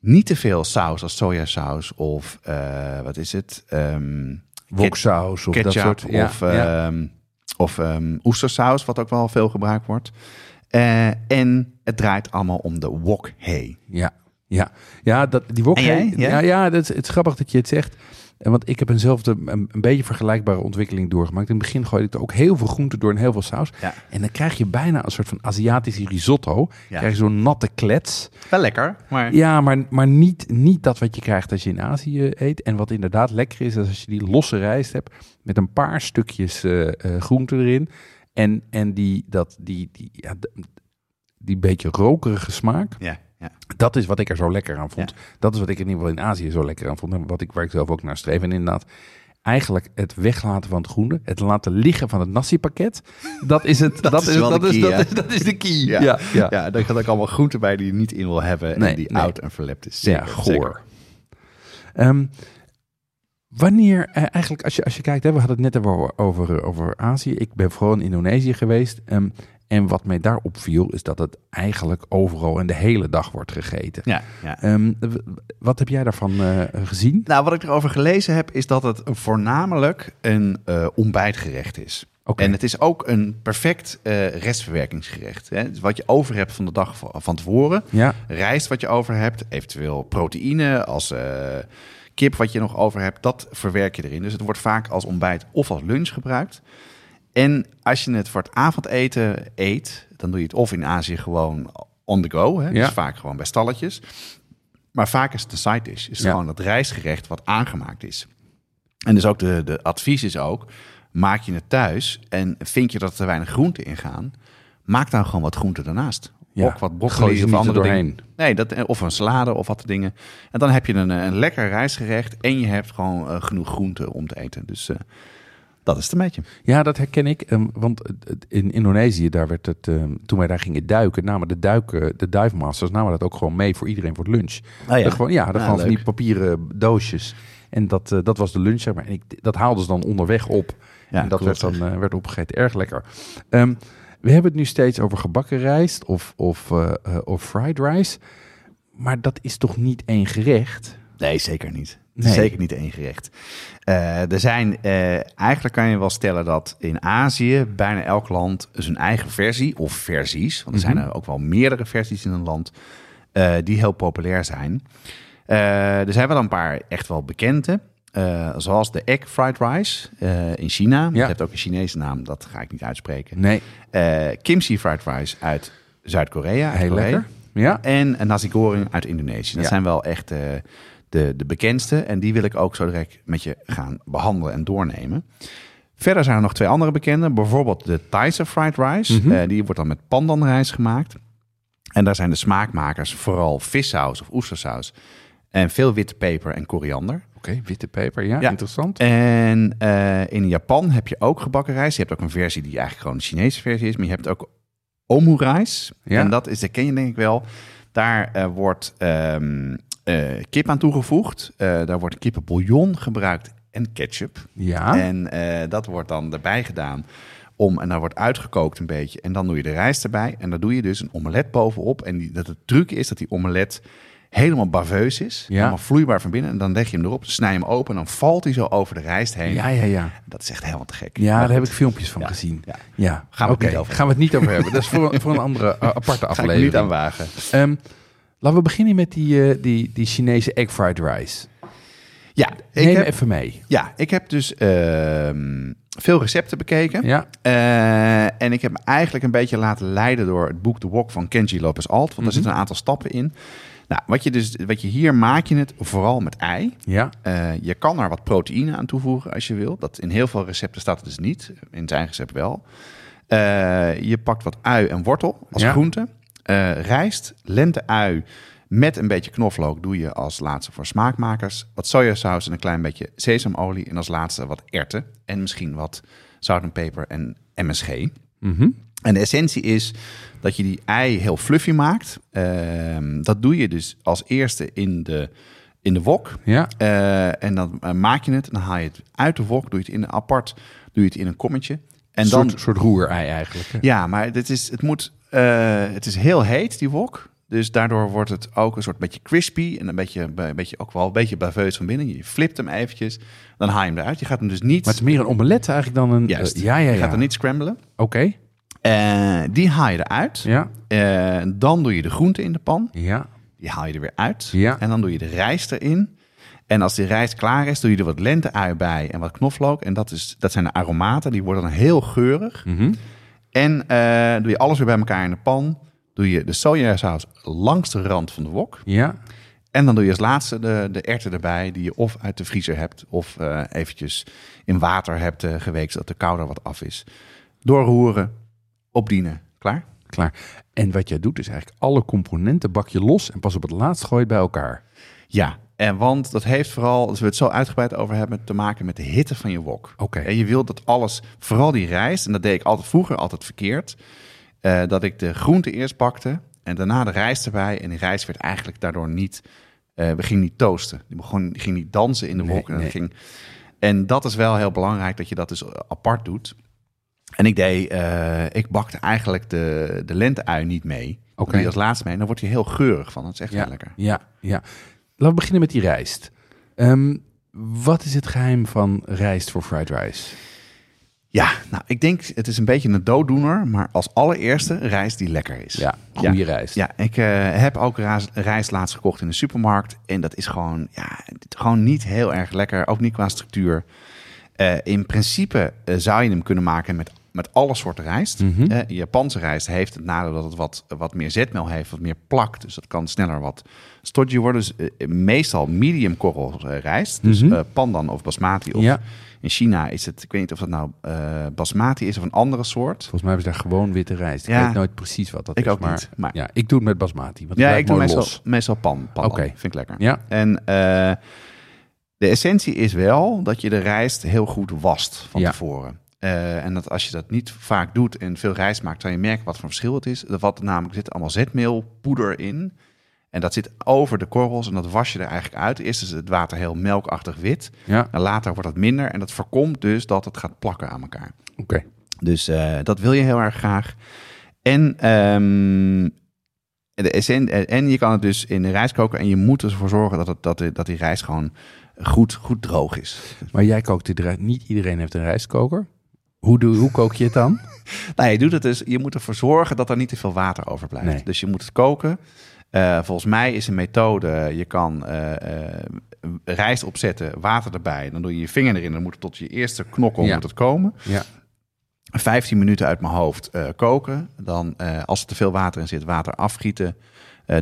Speaker 1: Niet te veel saus als sojasaus of eh, wat is het? Ehm
Speaker 2: Woksaus of
Speaker 1: ketchup
Speaker 2: dat soort. Ja,
Speaker 1: of,
Speaker 2: ja.
Speaker 1: ehm, of ehm, oestersaus, wat ook wel veel gebruikt wordt. Eh, en het draait allemaal om de wok hay.
Speaker 2: Ja, ja. ja dat, die wok.
Speaker 1: Jij?
Speaker 2: Ja,
Speaker 1: Ja?
Speaker 2: dat het is grappig dat je het zegt. En Want ik heb eenzelfde, een, een beetje vergelijkbare ontwikkeling doorgemaakt. In het begin gooide ik er ook heel veel groenten door en heel veel saus.
Speaker 1: Ja.
Speaker 2: En dan krijg je bijna een soort van Aziatische risotto.
Speaker 1: Ja.
Speaker 2: Krijg je zo'n natte klets.
Speaker 1: Wel lekker, maar
Speaker 2: Ja, maar, maar niet, niet dat wat je krijgt als je in Azië eet. En wat inderdaad lekker is, is als je die losse rijst hebt met een paar stukjes eh eh, groente erin. En, en die, dat, die, die, ja, die beetje rokerige smaak.
Speaker 1: ja, ja.
Speaker 2: Dat is wat ik er zo lekker aan vond. Dat is wat ik in ieder geval in Azië zo lekker aan vond. En wat ik, waar ik zelf ook naar streef. En inderdaad, eigenlijk het weglaten van het groene. Het laten liggen van het nasi-pakket. Dat is het. dat,
Speaker 1: is
Speaker 2: dat, is,
Speaker 1: key,
Speaker 2: dat, is, dat is de key.
Speaker 1: Ja.
Speaker 2: Ja, ja.
Speaker 1: ja, daar gaat ook allemaal groenten bij die je niet in wil hebben
Speaker 2: Nee,
Speaker 1: en die
Speaker 2: nee.
Speaker 1: oud en verlept is.
Speaker 2: Ja,
Speaker 1: Zeker,
Speaker 2: goor.
Speaker 1: zeker.
Speaker 2: Ehm, wanneer, eh, eigenlijk als je, als je kijkt, hè, we hadden het net over, over, over Azië. Ik ben vooral in Indonesië geweest. ehm, en wat mij daar opviel, is dat het eigenlijk overal en de hele dag wordt gegeten.
Speaker 1: Ja, ja.
Speaker 2: Ehm, wat heb jij daarvan eh, gezien?
Speaker 1: Nou, wat ik erover gelezen heb, is dat het voornamelijk een eh, ontbijtgerecht is.
Speaker 2: Oké.
Speaker 1: En het is ook een perfect eh, restverwerkingsgerecht. Hè? Dus wat je over hebt van de dag van tevoren.
Speaker 2: Ja,
Speaker 1: Rijst wat je over hebt, eventueel proteïne als kip wat je nog over hebt, dat verwerk je erin. Dus het wordt vaak als ontbijt of als lunch gebruikt. En als je het voor het avondeten eet, dan doe je het of in Azië gewoon on the go. Hè?
Speaker 2: Ja.
Speaker 1: Dus vaak gewoon bij stalletjes. Maar vaak is het de side dish. Is
Speaker 2: Ja.
Speaker 1: gewoon het rijstgerecht wat aangemaakt is. En dus ook de, de advies is ook, maak je het thuis en vind je dat er te weinig groenten in gaan, maak dan gewoon wat groenten daarnaast.
Speaker 2: Ja,
Speaker 1: Ook wat broccoli of andere
Speaker 2: er doorheen.
Speaker 1: dingen. Nee, dat, of een salade of wat dingen. En dan heb je een, eh, een lekker rijstgerecht en je hebt gewoon eh, genoeg groenten om te eten. Dus eh, dat is het een beetje.
Speaker 2: Ja, dat herken ik. ehm, want in Indonesië, daar werd het, ehm, toen wij daar gingen duiken, namen de, duiken, de divemasters namen dat ook gewoon mee voor iedereen voor het lunch.
Speaker 1: Oh
Speaker 2: ja, gewoon, ja, dat gewoon van die papieren doosjes. En dat, eh, dat was de lunch, zeg maar. En ik, dat haalden ze dan onderweg op.
Speaker 1: Ja,
Speaker 2: en dat werd dan eh, werd opgegeten. Erg lekker. Ehm, we hebben het nu steeds over gebakken rijst of, of, eh, eh, of fried rice. Maar dat is toch niet één gerecht?
Speaker 1: Nee, zeker niet.
Speaker 2: Nee.
Speaker 1: Zeker niet één gerecht. Eh, er zijn, eh, eigenlijk kan je wel stellen dat in Azië bijna elk land zijn eigen versie of versies, want er zijn
Speaker 2: Mhm.
Speaker 1: er ook wel meerdere versies in een land, eh, die heel populair zijn. Er zijn wel een paar echt wel bekende, zoals de egg fried rice in China.
Speaker 2: Ja.
Speaker 1: Het heeft ook een Chinese naam, dat ga ik niet uitspreken.
Speaker 2: Nee,
Speaker 1: kimchi fried rice uit Zuid-Korea.
Speaker 2: heel
Speaker 1: Korea.
Speaker 2: lekker. Ja,
Speaker 1: En een nasi goreng uit Indonesië. Dat
Speaker 2: Ja.
Speaker 1: zijn wel echt de, de bekendste. En die wil ik ook zo direct met je gaan behandelen en doornemen. Verder zijn er nog twee andere bekende. Bijvoorbeeld de Thaise fried rice.
Speaker 2: Mhm.
Speaker 1: Eh, die wordt dan met pandanrijs gemaakt. En daar zijn de smaakmakers vooral vissaus of oestersaus. En veel witte peper en koriander.
Speaker 2: oké, witte peper. Ja,
Speaker 1: Ja.
Speaker 2: interessant.
Speaker 1: En eh, in Japan heb je ook gebakken rijst. Je hebt ook een versie die eigenlijk gewoon de Chinese versie is. Maar je hebt ook omu-rijst.
Speaker 2: Ja.
Speaker 1: En dat is, dat ken je denk ik wel. Daar eh, wordt ehm, eh, kip aan toegevoegd. Eh, daar wordt kippenbouillon gebruikt en ketchup.
Speaker 2: Ja,
Speaker 1: En eh, dat wordt dan erbij gedaan. Om, en dan wordt uitgekookt een beetje. En dan doe je de rijst erbij. En dan doe je dus een omelet bovenop. En die, dat het truc is dat die omelet helemaal baveus is.
Speaker 2: Ja.
Speaker 1: Helemaal vloeibaar van binnen. En dan leg je hem erop, snij hem open. En dan valt hij zo over de rijst heen.
Speaker 2: ja, ja. ja.
Speaker 1: Dat is echt helemaal te gek.
Speaker 2: Ja, daar heb ik filmpjes van
Speaker 1: Ja,
Speaker 2: gezien.
Speaker 1: ja.
Speaker 2: Ja,
Speaker 1: Gaan we het niet over
Speaker 2: gaan we het niet over hebben. Dat is voor, voor een andere eh, aparte
Speaker 1: Ga ik me
Speaker 2: aflevering.
Speaker 1: niet aan wagen.
Speaker 2: Ehm, laten we beginnen met die, eh, die, die Chinese egg fried rice.
Speaker 1: Ja, ik
Speaker 2: Neem
Speaker 1: heb,
Speaker 2: even mee.
Speaker 1: ja, ik heb dus ehm, veel recepten bekeken.
Speaker 2: Ja,
Speaker 1: Eh, en ik heb me eigenlijk een beetje laten leiden door het boek The Wok van Kenji Lopez Alt. Want
Speaker 2: Mhm.
Speaker 1: er zitten een aantal stappen in. Nou, wat je dus, wat je hier maak je het vooral met ei.
Speaker 2: ja,
Speaker 1: Eh, je kan er wat proteïne aan toevoegen als je wil. Dat in heel veel recepten staat het dus niet. In zijn recept wel. Je pakt wat ui en wortel als
Speaker 2: Ja.
Speaker 1: groente. Eh, rijst, lente-ui met een beetje knoflook doe je als laatste voor smaakmakers. Wat sojasaus en een klein beetje sesamolie. En als laatste wat erwten. En misschien wat zout en peper en MSG. En de essentie is dat je die ei heel fluffy maakt. Ehm, dat doe je dus als eerste in de, in de wok.
Speaker 2: ja,
Speaker 1: Eh, en dan eh, maak je het, dan haal je het uit de wok, doe je het in een apart, doe je het in een kommetje. En
Speaker 2: een
Speaker 1: dan,
Speaker 2: soort, soort roerei eigenlijk. hè?
Speaker 1: ja, maar het is, het moet, eh, het is heel heet die wok. Dus daardoor wordt het ook een soort beetje crispy en een beetje, een beetje ook wel een beetje baveus van binnen. Je flipt hem eventjes, dan haal je hem eruit. Je gaat hem dus niet,
Speaker 2: Maar het is meer een omelet eigenlijk dan een...
Speaker 1: juist,
Speaker 2: eh, ja, ja,
Speaker 1: je
Speaker 2: ja.
Speaker 1: gaat hem niet scramblen.
Speaker 2: Oké,
Speaker 1: Eh, die haal je eruit.
Speaker 2: ja,
Speaker 1: dan doe je de groente in de pan.
Speaker 2: ja,
Speaker 1: Die haal je er weer uit.
Speaker 2: Ja.
Speaker 1: En dan doe je de rijst erin. En als die rijst klaar is, doe je er wat lente-ui bij en wat knoflook. En dat, is, dat zijn de aromaten. Die worden dan heel geurig.
Speaker 2: mhm.
Speaker 1: En eh, doe je alles weer bij elkaar in de pan. Doe je de sojasaus langs de rand van de wok.
Speaker 2: ja.
Speaker 1: En dan doe je als laatste de, de erwten erbij, die je of uit de vriezer hebt... of eh, eventjes in water hebt uh, geweekt, zodat de kou er wat af is. Doorroeren, opdienen, klaar?
Speaker 2: Klaar. En wat jij doet is eigenlijk alle componenten bak je los en pas op het laatst gooi je bij elkaar.
Speaker 1: Ja, en want dat heeft vooral, als we het zo uitgebreid over hebben, te maken met de hitte van je wok.
Speaker 2: Oké.
Speaker 1: En je wilt dat alles, vooral die rijst, en dat deed ik altijd vroeger altijd verkeerd, eh, dat ik de groente eerst bakte en daarna de rijst erbij. En die rijst werd eigenlijk daardoor niet, eh, we gingen niet toasten. Die, begon, die ging niet dansen in de
Speaker 2: Nee,
Speaker 1: wok. en,
Speaker 2: nee.
Speaker 1: ging, en dat is wel heel belangrijk, dat je dat dus apart doet. En ik deed, eh, ik bakte eigenlijk de, de lente-ui niet mee.
Speaker 2: Oké.
Speaker 1: je als laatste mee. En dan wordt hij heel geurig van. Dat is echt
Speaker 2: Ja,
Speaker 1: heel lekker.
Speaker 2: ja, ja. Laten we beginnen met die rijst. Ehm, wat is het geheim van rijst voor fried rice?
Speaker 1: Ja, nou, ik denk het is een beetje een dooddoener, maar als allereerste rijst die lekker is.
Speaker 2: Ja, goede rijst.
Speaker 1: Ja, ik eh, heb ook rijst, laatst gekocht in de supermarkt en dat is gewoon, ja, gewoon niet heel erg lekker, ook niet qua structuur. Eh, in principe eh, zou je hem kunnen maken met, met alle soorten rijst. Eh, Japanse rijst heeft het nadeel dat het wat, wat meer zetmeel heeft, wat meer plakt. Dus dat kan sneller wat stodgy worden. Dus eh, meestal medium korrel eh, rijst. Dus eh, pandan of basmati of
Speaker 2: Ja.
Speaker 1: in China is het, ik weet niet of dat nou basmati is of een andere soort.
Speaker 2: Volgens mij hebben ze daar gewoon witte rijst. Ik
Speaker 1: Ja.
Speaker 2: weet nooit precies wat dat
Speaker 1: Ik
Speaker 2: is.
Speaker 1: ook
Speaker 2: maar,
Speaker 1: niet, maar-
Speaker 2: Ja, ik doe het met basmati. Want
Speaker 1: Ja, ik doe meestal,
Speaker 2: los.
Speaker 1: meestal pan. pan
Speaker 2: Oké.
Speaker 1: Vind ik lekker.
Speaker 2: Ja,
Speaker 1: En de essentie is wel dat je de rijst heel goed wast van
Speaker 2: Ja.
Speaker 1: tevoren. Eh, en dat als je dat niet vaak doet en veel rijst maakt, dan je merken wat voor verschil het is. Er wat namelijk zit allemaal zetmeelpoeder in. En dat zit over de korrels en dat was je er eigenlijk uit. Eerst is het water heel melkachtig wit.
Speaker 2: ja.
Speaker 1: En later wordt het minder. En dat voorkomt dus dat het gaat plakken aan elkaar.
Speaker 2: oké.
Speaker 1: Dus eh, dat wil je heel erg graag. En, ehm, de essen, en je kan het dus in de rijst koken. En je moet ervoor zorgen dat, het, dat, de- dat die rijst gewoon goed, goed droog is.
Speaker 2: Maar jij kookt die rijst. Niet iedereen heeft een rijstkoker. Hoe, doe, hoe kook je het dan?
Speaker 1: Nou, je doet het dus. Je moet ervoor zorgen dat er niet te veel water overblijft.
Speaker 2: Nee.
Speaker 1: Dus je moet het koken. Eh, volgens mij is een methode. Je kan eh, eh, rijst opzetten, water erbij. Dan doe je je vinger erin. Dan moet het tot je eerste knokkel
Speaker 2: Ja.
Speaker 1: moet het komen.
Speaker 2: Ja.
Speaker 1: 15 minuten uit mijn hoofd koken. Dan, als er te veel water in zit, water afgieten.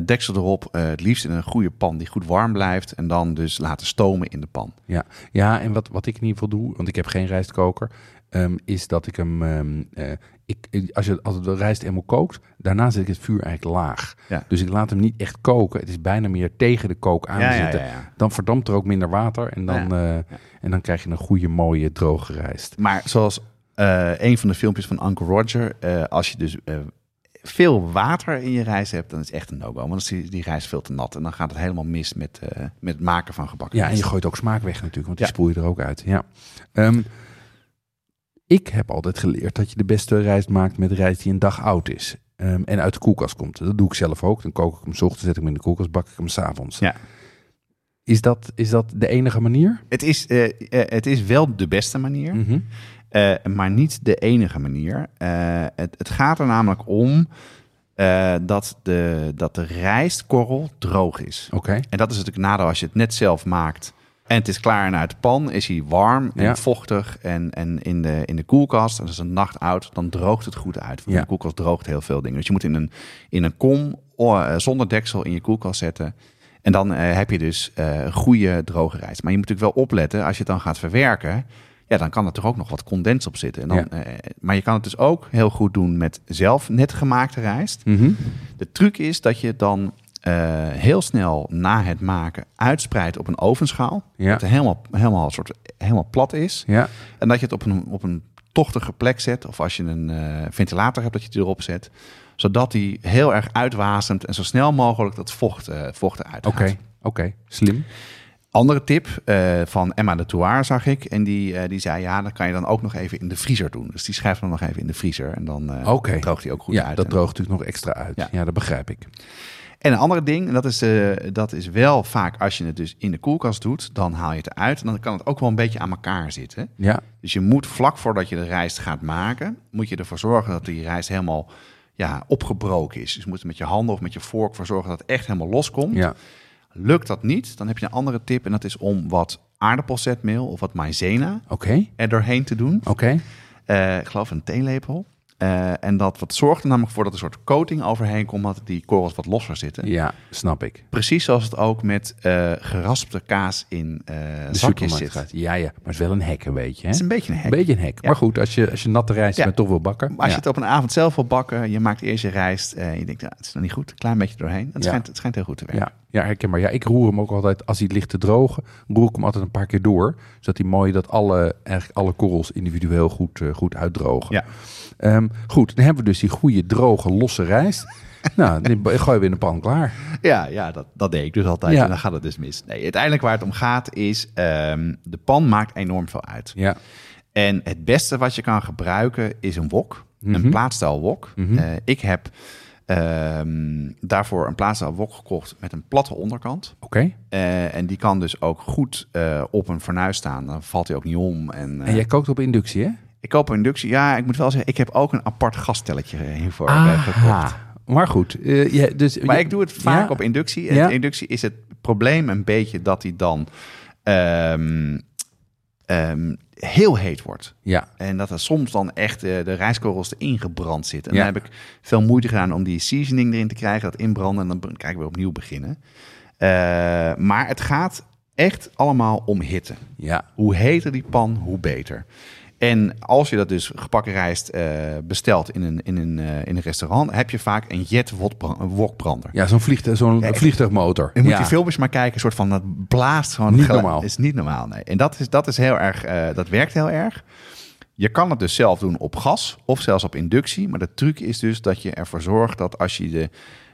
Speaker 1: Deksel erop. het liefst in een goede pan die goed warm blijft. En dan dus laten stomen in de pan.
Speaker 2: Ja, ja en wat, wat ik in ieder geval doe, want ik heb geen rijstkoker, ehm, is dat ik hem, ehm, eh, ik, als, je, als de rijst eenmaal kookt, daarna zet ik het vuur eigenlijk laag.
Speaker 1: Ja.
Speaker 2: Dus ik laat hem niet echt koken. Het is bijna meer tegen de kook aan
Speaker 1: Ja,
Speaker 2: zitten.
Speaker 1: ja.
Speaker 2: Dan verdampt er ook minder water en dan, eh, en dan krijg je een goede, mooie, droge rijst.
Speaker 1: Maar zoals eh, een van de filmpjes van Uncle Roger. als je dus veel water in je rijst hebt, dan is het echt een no-go. Want dan is die, die rijst veel te nat. En dan gaat het helemaal mis met, met het maken van gebakken
Speaker 2: Ja, en je gooit ook smaak weg natuurlijk, want die
Speaker 1: Ja.
Speaker 2: spoel je er ook uit. Ja. Ehm, ik heb altijd geleerd dat je de beste rijst maakt met rijst die een dag oud is. ehm, en uit de koelkast komt. Dat doe ik zelf ook. Dan kook ik hem 's ochtends, zet ik hem in de koelkast, bak ik hem s'avonds.
Speaker 1: Ja.
Speaker 2: Is dat, is dat de enige manier?
Speaker 1: Het, is, eh, eh, het is wel de beste manier.
Speaker 2: Mhm.
Speaker 1: Eh, maar niet de enige manier. Het, het gaat er namelijk om dat, de, dat de rijstkorrel droog is.
Speaker 2: Oké.
Speaker 1: En dat is natuurlijk nadeel als je het net zelf maakt En het is klaar en uit de pan. Is hij warm en
Speaker 2: Ja.
Speaker 1: vochtig. En, en in, de, in de koelkast, en dat is een nacht oud, dan droogt het goed uit. Want
Speaker 2: Ja.
Speaker 1: de koelkast droogt heel veel dingen. Dus je moet in een, in een kom oh, eh, zonder deksel in je koelkast zetten. En dan eh, heb je dus eh goede droge rijst. Maar je moet natuurlijk wel opletten, als je het dan gaat verwerken... Ja, dan kan er toch ook nog wat condens op zitten. En dan,
Speaker 2: Ja.
Speaker 1: maar je kan het dus ook heel goed doen met zelf net gemaakte rijst.
Speaker 2: Mhm.
Speaker 1: De truc is dat je dan eh, heel snel na het maken uitspreidt op een ovenschaal.
Speaker 2: Ja.
Speaker 1: Dat het helemaal, helemaal, soort, helemaal plat is.
Speaker 2: Ja,
Speaker 1: En dat je het op een, op een tochtige plek zet. Of als je een eh, ventilator hebt, dat je het erop zet. Zodat die heel erg uitwasemt en zo snel mogelijk dat vocht, eh vocht eruit
Speaker 2: oké. Oké, slim.
Speaker 1: Andere tip van Emma de Touar zag ik. En die, die zei, ja, dat kan je dan ook nog even in de vriezer doen. Dus die schrijft dan nog even in de vriezer. En dan droogt die ook goed
Speaker 2: ja,
Speaker 1: uit.
Speaker 2: dat
Speaker 1: En-
Speaker 2: droogt natuurlijk nog extra uit. Ja,
Speaker 1: Ja.
Speaker 2: dat begrijp ik.
Speaker 1: En een andere ding, en dat is, eh, dat is wel vaak als je het dus in de koelkast doet, dan haal je het eruit. En dan kan het ook wel een beetje aan elkaar zitten.
Speaker 2: Ja,
Speaker 1: Dus je moet vlak voordat je de rijst gaat maken, moet je ervoor zorgen dat die rijst helemaal ja, opgebroken is. Dus je moet er met je handen of met je vork voor zorgen dat het echt helemaal loskomt.
Speaker 2: ja.
Speaker 1: Lukt dat niet, dan heb je een andere tip en dat is om wat aardappelzetmeel of wat maizena
Speaker 2: Oké,
Speaker 1: er doorheen te doen.
Speaker 2: oké.
Speaker 1: Eh, ik geloof een theelepel. Eh, en dat wat zorgt er namelijk voor dat er een soort coating overheen komt, dat die korrels wat losser zitten.
Speaker 2: Ja, snap ik.
Speaker 1: Precies zoals het ook met eh, geraspte kaas in eh zakjes zit.
Speaker 2: gaat. Ja, ja, maar het is wel een hek een beetje. Hè?
Speaker 1: Het is een beetje een hek.
Speaker 2: Een beetje een hek.
Speaker 1: Ja.
Speaker 2: Maar goed, als je, als je natte rijst
Speaker 1: Ja.
Speaker 2: bent toch wil bakken.
Speaker 1: Maar als
Speaker 2: ja.
Speaker 1: je het op een avond zelf wil bakken, je maakt eerst je rijst. eh je denkt, het is nog niet goed. Een klein beetje doorheen. Het, schijnt, het schijnt heel goed te werken.
Speaker 2: Ja, ja, herkenbaar. Ja, ik roer hem ook altijd, als hij ligt te drogen, roer ik hem altijd een paar keer door. Zodat hij mooi, dat alle, eigenlijk alle korrels individueel goed, goed uitdrogen.
Speaker 1: Ja.
Speaker 2: Ehm, goed, dan hebben we dus die goede, droge, losse rijst. nou, die gooi we in de pan klaar.
Speaker 1: Ja, ja dat, dat deed ik dus altijd.
Speaker 2: Ja.
Speaker 1: En dan gaat het dus mis. Nee, uiteindelijk waar het om gaat is, ehm, de pan maakt enorm veel uit.
Speaker 2: Ja,
Speaker 1: En het beste wat je kan gebruiken is een wok.
Speaker 2: Mhm.
Speaker 1: Een plaatstijl wok.
Speaker 2: Mhm.
Speaker 1: Eh, ik heb ehm, daarvoor een plaatstijl wok gekocht met een platte onderkant.
Speaker 2: oké.
Speaker 1: Eh, en die kan dus ook goed eh, op een fornuis staan. Dan valt hij ook niet om. En,
Speaker 2: En jij kookt op inductie, hè?
Speaker 1: Ik koop een inductie. Ja, ik moet wel zeggen, ik heb ook een apart gastelletje eh, hiervoor gekocht.
Speaker 2: Maar goed, eh, ja, dus,
Speaker 1: Maar
Speaker 2: je-
Speaker 1: ik doe het vaak
Speaker 2: Ja.
Speaker 1: op inductie. En
Speaker 2: Ja.
Speaker 1: inductie is het probleem een beetje dat hij dan ehm, ehm, heel heet wordt.
Speaker 2: Ja,
Speaker 1: En dat er soms dan echt eh, de rijstkorrels erin gebrand zitten. En dan heb ik veel moeite gedaan om die seasoning erin te krijgen, dat inbranden. En dan kan ik weer opnieuw beginnen. Eh, maar het gaat echt allemaal om hitte.
Speaker 2: ja,
Speaker 1: Hoe heter die pan, hoe beter. En als je dat dus gebakken rijst eh, bestelt in een, in, een, eh, in een restaurant, heb je vaak een jet wokbra- wokbrander.
Speaker 2: ja zo'n vliegtuig, zo'n
Speaker 1: Ja,
Speaker 2: vliegtuigmotor.
Speaker 1: Je moet
Speaker 2: ja.
Speaker 1: die filmpjes maar kijken, een soort van dat blaast gewoon.
Speaker 2: Niet normaal.
Speaker 1: is niet normaal, nee. En dat is, dat is heel erg, eh, dat werkt heel erg. Je kan het dus zelf doen op gas of zelfs op inductie. Maar de truc is dus dat je ervoor zorgt dat als je de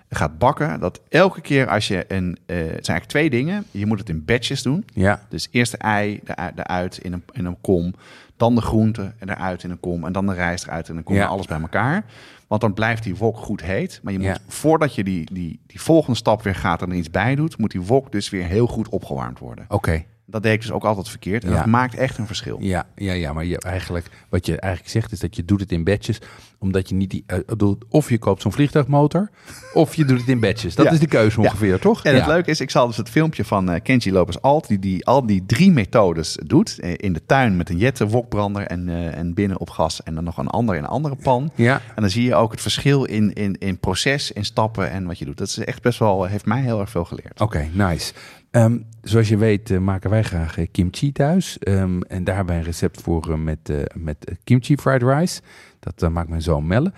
Speaker 1: gaat bakken, dat elke keer als je een, eh, het zijn eigenlijk twee dingen. Je moet het in batches doen.
Speaker 2: Ja,
Speaker 1: Dus eerst de ei er- eruit in een, in een kom. Dan de groente eruit in een kom. En dan de rijst eruit in een kom.
Speaker 2: Ja.
Speaker 1: En alles bij elkaar. Want dan blijft die wok goed heet. Maar je moet,
Speaker 2: Ja.
Speaker 1: voordat je die, die, die volgende stap weer gaat en er iets bij doet... moet die wok dus weer heel goed opgewarmd worden.
Speaker 2: oké.
Speaker 1: Dat deed ik dus ook altijd verkeerd. En
Speaker 2: Ja.
Speaker 1: dat maakt echt een verschil.
Speaker 2: Ja, ja, ja, maar je, eigenlijk, wat je eigenlijk zegt is dat je doet het in batches, omdat je niet die, doet, of je koopt zo'n vliegtuigmotor, of je doet het in batches. Dat
Speaker 1: Ja.
Speaker 2: is de keuze
Speaker 1: Ja.
Speaker 2: ongeveer, toch?
Speaker 1: En het leuke is, ik zal dus het filmpje van eh, Kenji Lopez Alt... Die, die al die drie methodes doet. eh, in de tuin met een jette wokbrander en, en binnen op gas. En dan nog een ander in een andere pan.
Speaker 2: Ja,
Speaker 1: En dan zie je ook het verschil in, in, in proces, in stappen en wat je doet. Dat is echt best wel, heeft mij heel erg veel geleerd.
Speaker 2: oké, nice. Ehm, zoals je weet eh, maken wij graag eh, kimchi thuis. Ehm, en daar hebben een recept voor eh, met, met kimchi fried rice. Dat maakt mijn zoon Melle.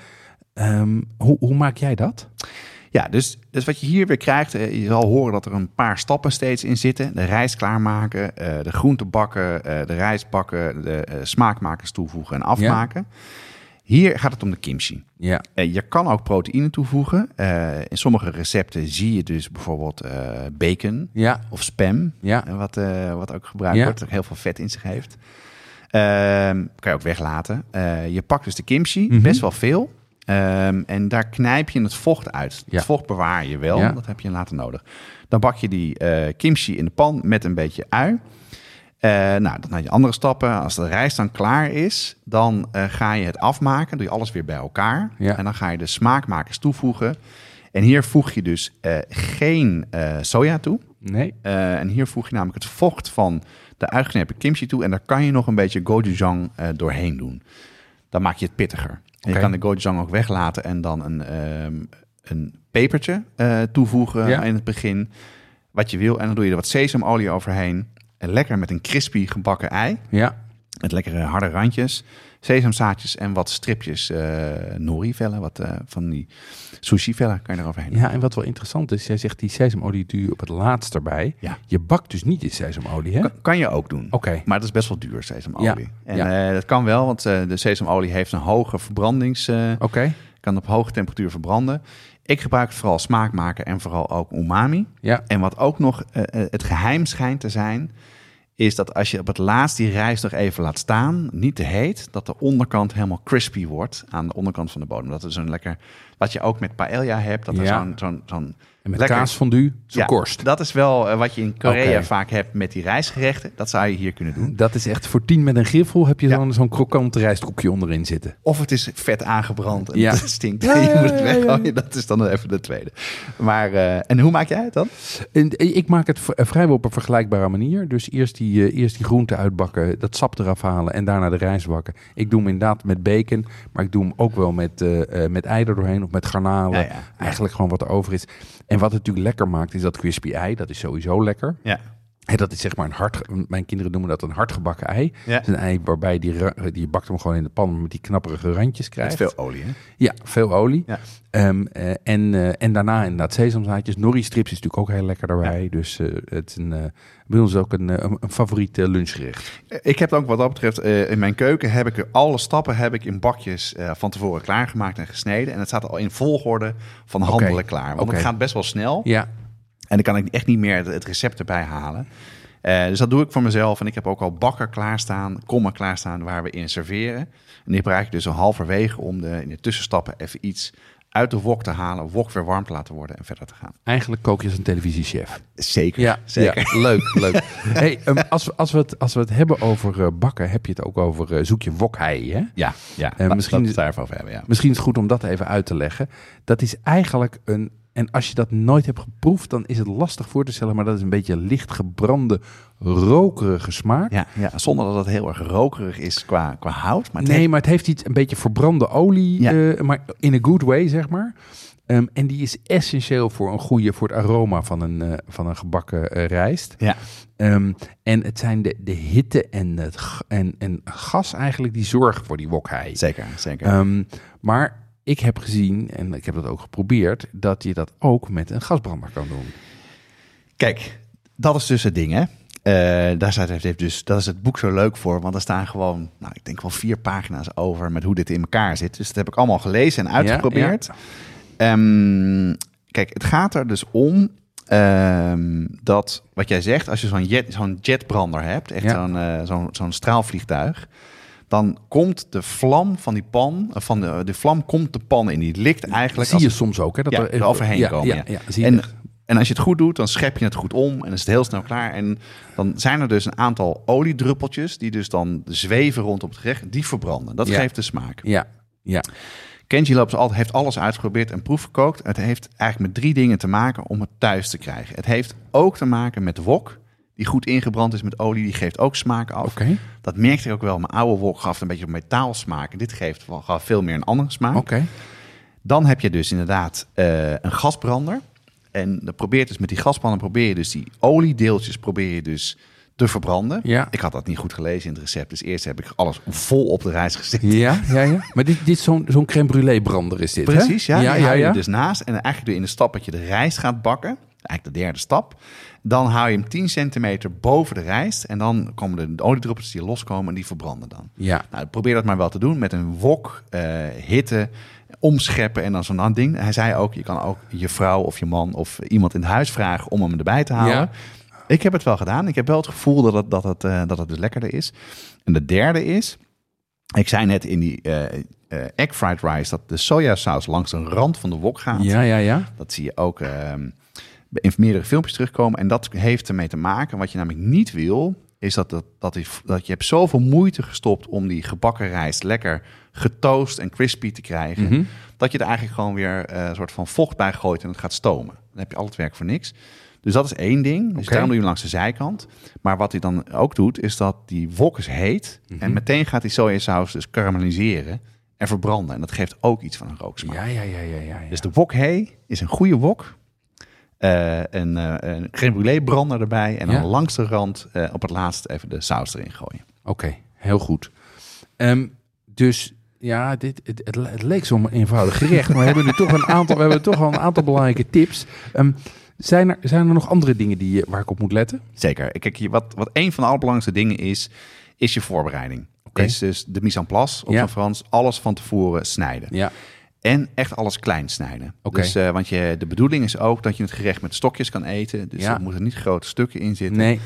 Speaker 2: Ehm, hoe, hoe maak jij dat?
Speaker 1: Ja, dus, dus wat je hier weer krijgt, je zal horen dat er een paar stappen steeds in zitten. De rijst klaarmaken, de groenten bakken, de rijst bakken, de smaakmakers toevoegen en afmaken. Hier gaat het om de kimchi.
Speaker 2: Ja,
Speaker 1: Eh, je kan ook proteïne toevoegen. Eh, in sommige recepten zie je dus bijvoorbeeld eh, bacon
Speaker 2: ja,
Speaker 1: of spam.
Speaker 2: ja,
Speaker 1: Wat, wat ook gebruikt
Speaker 2: Ja.
Speaker 1: wordt, dat heel veel vet in zich heeft. Ehm, kan je ook weglaten. Je pakt dus de kimchi,
Speaker 2: Mhm.
Speaker 1: best wel veel. Ehm, en daar knijp je het vocht uit. Het vocht bewaar je wel, dat heb je later nodig. Dan bak je die kimchi in de pan met een beetje ui. Eh, nou, dan had je andere stappen. Als de rijst dan klaar is, dan eh, ga je het afmaken. Doe je alles weer bij elkaar.
Speaker 2: Ja.
Speaker 1: En dan ga je de smaakmakers toevoegen. En hier voeg je dus eh, geen soja toe.
Speaker 2: Nee.
Speaker 1: En hier voeg je namelijk het vocht van de uitgeknepen kimchi toe. En daar kan je nog een beetje gochujang doorheen doen. Dan maak je het pittiger. En. Je kan de gochujang ook weglaten en dan een, ehm, een pepertje toevoegen
Speaker 2: Ja.
Speaker 1: in het begin. Wat je wil. En dan doe je er wat sesamolie overheen. En lekker met een crispy gebakken ei.
Speaker 2: Ja.
Speaker 1: Met lekkere harde randjes. Sesamzaadjes en wat stripjes eh nori-vellen. Wat eh, van die sushi-vellen kan je eroverheen
Speaker 2: ja, en wat wel interessant is, jij zegt die sesamolie doe je op het laatst erbij.
Speaker 1: Ja.
Speaker 2: Je bakt dus niet in sesamolie, hè?
Speaker 1: Kan, kan je ook doen.
Speaker 2: Oké.
Speaker 1: Maar dat is best wel duur, sesamolie.
Speaker 2: Ja,
Speaker 1: En
Speaker 2: ja.
Speaker 1: eh, dat kan wel, want de sesamolie heeft een hoge verbrandings...
Speaker 2: Oké.
Speaker 1: kan op hoge temperatuur verbranden. Ik gebruik het vooral smaakmaker en vooral ook umami.
Speaker 2: Ja.
Speaker 1: En wat ook nog eh, eh, het geheim schijnt te zijn... is dat als je op het laatst die rijst nog even laat staan... niet te heet, dat de onderkant helemaal crispy wordt... aan de onderkant van de bodem. Dat is een lekker... wat je ook met paella hebt. Dat er
Speaker 2: Ja.
Speaker 1: zo'n... zo'n zo'n
Speaker 2: En met
Speaker 1: lekker-
Speaker 2: kaasfondue, zo'n
Speaker 1: Ja,
Speaker 2: korst.
Speaker 1: Dat is wel eh, wat je in Korea vaak hebt met die rijstgerechten. Dat zou je hier kunnen doen.
Speaker 2: Dat is echt voor tien met een griffel heb je
Speaker 1: Ja.
Speaker 2: zo'n zo'n krokant rijstkoekje onderin zitten.
Speaker 1: Of het is vet aangebrand en
Speaker 2: Ja.
Speaker 1: het stinkt.
Speaker 2: Ja,
Speaker 1: je moet het weggooien. Dat is dan even de tweede. Maar, eh, en hoe maak jij het dan?
Speaker 2: En ik maak het vrijwel op een vergelijkbare manier. Dus eerst die, eh, eerst die groenten uitbakken, dat sap eraf halen en daarna de rijst bakken. Ik doe hem inderdaad met bacon, maar ik doe hem ook wel met, eh, eh, met ei er doorheen of met garnalen. Eigenlijk gewoon wat er over is. En wat het natuurlijk lekker maakt, is dat crispy ei. Dat is sowieso lekker.
Speaker 1: Ja.
Speaker 2: En dat is zeg maar een hard, mijn kinderen noemen dat een hardgebakken ei.
Speaker 1: Ja.
Speaker 2: Het is een ei waarbij die, die je bakt hem gewoon in de pan met die knapperige randjes
Speaker 1: Met
Speaker 2: krijgt.
Speaker 1: veel olie, hè?
Speaker 2: Ja, veel olie.
Speaker 1: Ja.
Speaker 2: Ehm, eh, en, eh, en daarna inderdaad sesamzaadjes. Nori strips is natuurlijk ook heel lekker daarbij. Dus eh, het is een, bij ons ook een, een, een favoriet lunchgerecht.
Speaker 1: Ik heb ook wat dat betreft, in mijn keuken heb ik alle stappen heb ik in bakjes van tevoren klaargemaakt en gesneden. En het staat al in volgorde van handelen klaar. Want het gaat best wel snel.
Speaker 2: Ja,
Speaker 1: En dan kan ik echt niet meer het, recept erbij halen. Eh, dus dat doe ik voor mezelf. En ik heb ook al bakker klaarstaan, kommen klaarstaan waar we in serveren. En die gebruik ik dus al halverwege om de, in de tussenstappen even iets uit de wok te halen. Wok weer warm te laten worden en verder te gaan.
Speaker 2: eigenlijk kook je als een televisiechef.
Speaker 1: Zeker,
Speaker 2: Ja,
Speaker 1: zeker.
Speaker 2: ja, leuk, leuk. Hey, ehm, als, we, als, we het, als we het hebben over eh, bakken, heb je het ook over eh, zoek je wokhei, hè?
Speaker 1: Ja, ja.
Speaker 2: Misschien-
Speaker 1: laten we het daarover hebben, ja.
Speaker 2: Misschien is het goed om dat even uit te leggen. Dat is eigenlijk een. En als je dat nooit hebt geproefd, dan is het lastig voor te stellen. Maar dat is een beetje licht gebrande, rokerige smaak.
Speaker 1: Ja, ja, zonder dat het heel erg rokerig is qua, qua hout. Maar
Speaker 2: nee,
Speaker 1: heeft-
Speaker 2: maar het heeft iets een beetje verbrande olie,
Speaker 1: Ja.
Speaker 2: eh, maar in a good way, zeg maar. Ehm, en die is essentieel voor een goede, voor het aroma van een, eh, van een gebakken eh, rijst.
Speaker 1: Ja,
Speaker 2: Ehm, en het zijn de, de hitte en, het, en, en gas eigenlijk die zorgen voor die wokhei.
Speaker 1: zeker, zeker.
Speaker 2: Ehm, maar ik heb gezien, en ik heb dat ook geprobeerd, dat je dat ook met een gasbrander kan doen.
Speaker 1: Kijk, dat is dus het ding, hè. Eh, daar staat, heeft, dus, dat is het boek zo leuk voor, want er staan gewoon, nou, ik denk wel vier pagina's over met hoe dit in elkaar zit. Dus dat heb ik allemaal gelezen en uitgeprobeerd. Ehm, kijk, het gaat er dus om ehm, dat, wat jij zegt, als je zo'n jet, zo'n jetbrander hebt, echt
Speaker 2: Ja.
Speaker 1: zo'n eh, zo'n zo'n straalvliegtuig, dan komt de vlam van die pan, eh, van de, de vlam komt de pan in. Die likt eigenlijk
Speaker 2: zie
Speaker 1: als
Speaker 2: je soms ook, hè? Dat
Speaker 1: ja,
Speaker 2: er
Speaker 1: er overheen
Speaker 2: ja,
Speaker 1: komen.
Speaker 2: Ja,
Speaker 1: Ja,
Speaker 2: zie je
Speaker 1: en,
Speaker 2: echt.
Speaker 1: en als je het goed doet, dan schep je het goed om en dan is het heel snel klaar. En dan zijn er dus een aantal oliedruppeltjes die dus dan zweven rondom het gerecht. Die verbranden. Dat geeft de smaak.
Speaker 2: Ja, ja.
Speaker 1: Kenji heeft alles uitgeprobeerd en proefgekookt. Het heeft eigenlijk met drie dingen te maken om het thuis te krijgen. Het heeft ook te maken met wok. Die goed ingebrand is met olie, die geeft ook smaak af.
Speaker 2: Oké,
Speaker 1: Dat merkte ik ook wel. Mijn oude wok gaf een beetje een metaalsmaak. En dit geeft wel gaf veel meer een andere smaak.
Speaker 2: oké.
Speaker 1: Dan heb je dus inderdaad eh, een gasbrander. En dan probeer je dus met die gasbrander probeer je dus die oliedeeltjes probeer je dus te verbranden.
Speaker 2: Ja.
Speaker 1: Ik had dat niet goed gelezen in het recept. Dus eerst heb ik alles vol op de rijst gezet.
Speaker 2: Ja, ja, ja. Maar dit, dit zo'n zo'n crème brûlée brander is dit, hè?
Speaker 1: Precies, ja.
Speaker 2: Ja, ja,
Speaker 1: je
Speaker 2: ja.
Speaker 1: er dus naast. En eigenlijk doe je in de stap dat je de rijst gaat bakken. Eigenlijk de derde stap. Dan hou je hem 10 centimeter boven de rijst. En dan komen de oliedruppels die loskomen en die verbranden dan.
Speaker 2: Ja,
Speaker 1: Nou, probeer dat maar wel te doen met een wok, eh, hitte, omscheppen en dan zo'n ding. Hij zei ook, je kan ook je vrouw of je man of iemand in het huis vragen om hem erbij te halen.
Speaker 2: Ja.
Speaker 1: Ik heb het wel gedaan. Ik heb wel het gevoel dat het, dat het, eh, dat het dus lekkerder is. En de derde is, ik zei net in die eh, egg fried rice dat de sojasaus langs de rand van de wok gaat.
Speaker 2: ja, ja, ja.
Speaker 1: Dat zie je ook ehm, in meerdere filmpjes terugkomen. En dat heeft ermee te maken. Wat je namelijk niet wil, is dat, dat, dat, die- dat je hebt zoveel moeite gestopt om die gebakken rijst lekker getoast en crispy te krijgen.
Speaker 2: Mhm.
Speaker 1: Dat je er eigenlijk gewoon weer eh, een soort van vocht bij gooit en het gaat stomen. Dan heb je al het werk voor niks. Dus dat is één ding. Dus daarom doe je hem langs de zijkant. Maar wat hij dan ook doet, is dat die wok is heet.
Speaker 2: Mhm.
Speaker 1: En meteen gaat die sojasaus dus karamelliseren en verbranden. En dat geeft ook iets van een rooksmaak.
Speaker 2: Ja, ja, ja, ja, ja. ja.
Speaker 1: Dus de wok hey is een goede wok. Eh, een, eh, een crème brûlée brander erbij. En dan
Speaker 2: Ja.
Speaker 1: langs de rand eh, op het laatst even de saus erin gooien.
Speaker 2: Oké, heel goed. Ehm, dus ja, dit, het, het, het leek zo'n eenvoudig gerecht, maar we hebben nu toch een aantal, we hebben toch wel een aantal belangrijke tips. Ehm, zijn, er, zijn er nog andere dingen die, je- waar ik op moet letten?
Speaker 1: Zeker. Kijk, wat, wat een van de allerbelangrijkste dingen is, is je voorbereiding. Is dus de mise en place, op
Speaker 2: Ja.
Speaker 1: zijn Frans, alles van tevoren snijden.
Speaker 2: Ja,
Speaker 1: En echt alles klein snijden.
Speaker 2: Oké.
Speaker 1: Dus, eh, want je, de bedoeling is ook dat je het gerecht met stokjes kan eten. Dus
Speaker 2: Ja.
Speaker 1: er moeten niet grote stukken in zitten.
Speaker 2: nee,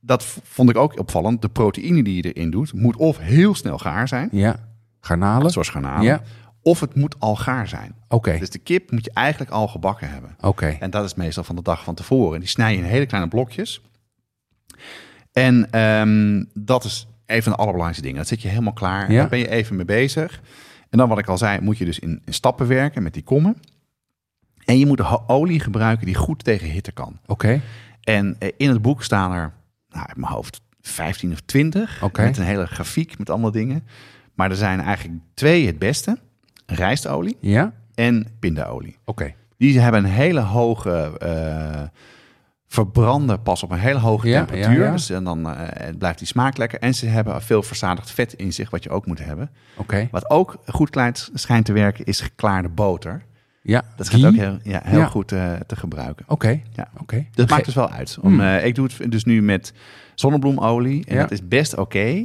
Speaker 1: Dat vond ik ook opvallend. De proteïne die je erin doet, moet of heel snel gaar zijn,
Speaker 2: ja. Garnalen?
Speaker 1: zoals garnalen.
Speaker 2: Ja.
Speaker 1: Of het moet al gaar zijn.
Speaker 2: Oké,
Speaker 1: Dus de kip moet je eigenlijk al gebakken hebben.
Speaker 2: oké.
Speaker 1: En dat is meestal van de dag van tevoren. Die snij je in hele kleine blokjes. En ehm, dat is een van de allerbelangrijkste dingen. Dat zit je helemaal klaar.
Speaker 2: Ja.
Speaker 1: Daar ben je even mee bezig. En dan wat ik al zei, moet je dus in, in stappen werken met die kommen. En je moet olie gebruiken die goed tegen hitte kan.
Speaker 2: Oké,
Speaker 1: En eh, in het boek staan er, nou, uit mijn hoofd, 15 of 20.
Speaker 2: Oké.
Speaker 1: Met een hele grafiek met allemaal dingen. Maar er zijn eigenlijk twee het beste. Rijstolie
Speaker 2: ja,
Speaker 1: en pindaolie.
Speaker 2: oké.
Speaker 1: Die hebben een hele hoge eh, verbranden pas op een hele hoge
Speaker 2: Ja,
Speaker 1: temperatuur.
Speaker 2: ja, ja.
Speaker 1: Dus en dan eh, blijft die smaak lekker. En ze hebben veel verzadigd vet in zich, wat je ook moet hebben.
Speaker 2: Oké,
Speaker 1: Wat ook goed klein schijnt te werken, is geklaarde boter.
Speaker 2: ja.
Speaker 1: Dat
Speaker 2: Ghee?
Speaker 1: ook heel, ja, heel goed eh, te gebruiken.
Speaker 2: Oké,
Speaker 1: Ja.
Speaker 2: oké.
Speaker 1: Dat maakt dus wel uit. Om,
Speaker 2: Hmm.
Speaker 1: eh, ik doe het dus nu met zonnebloemolie. En
Speaker 2: Ja.
Speaker 1: dat is best oké.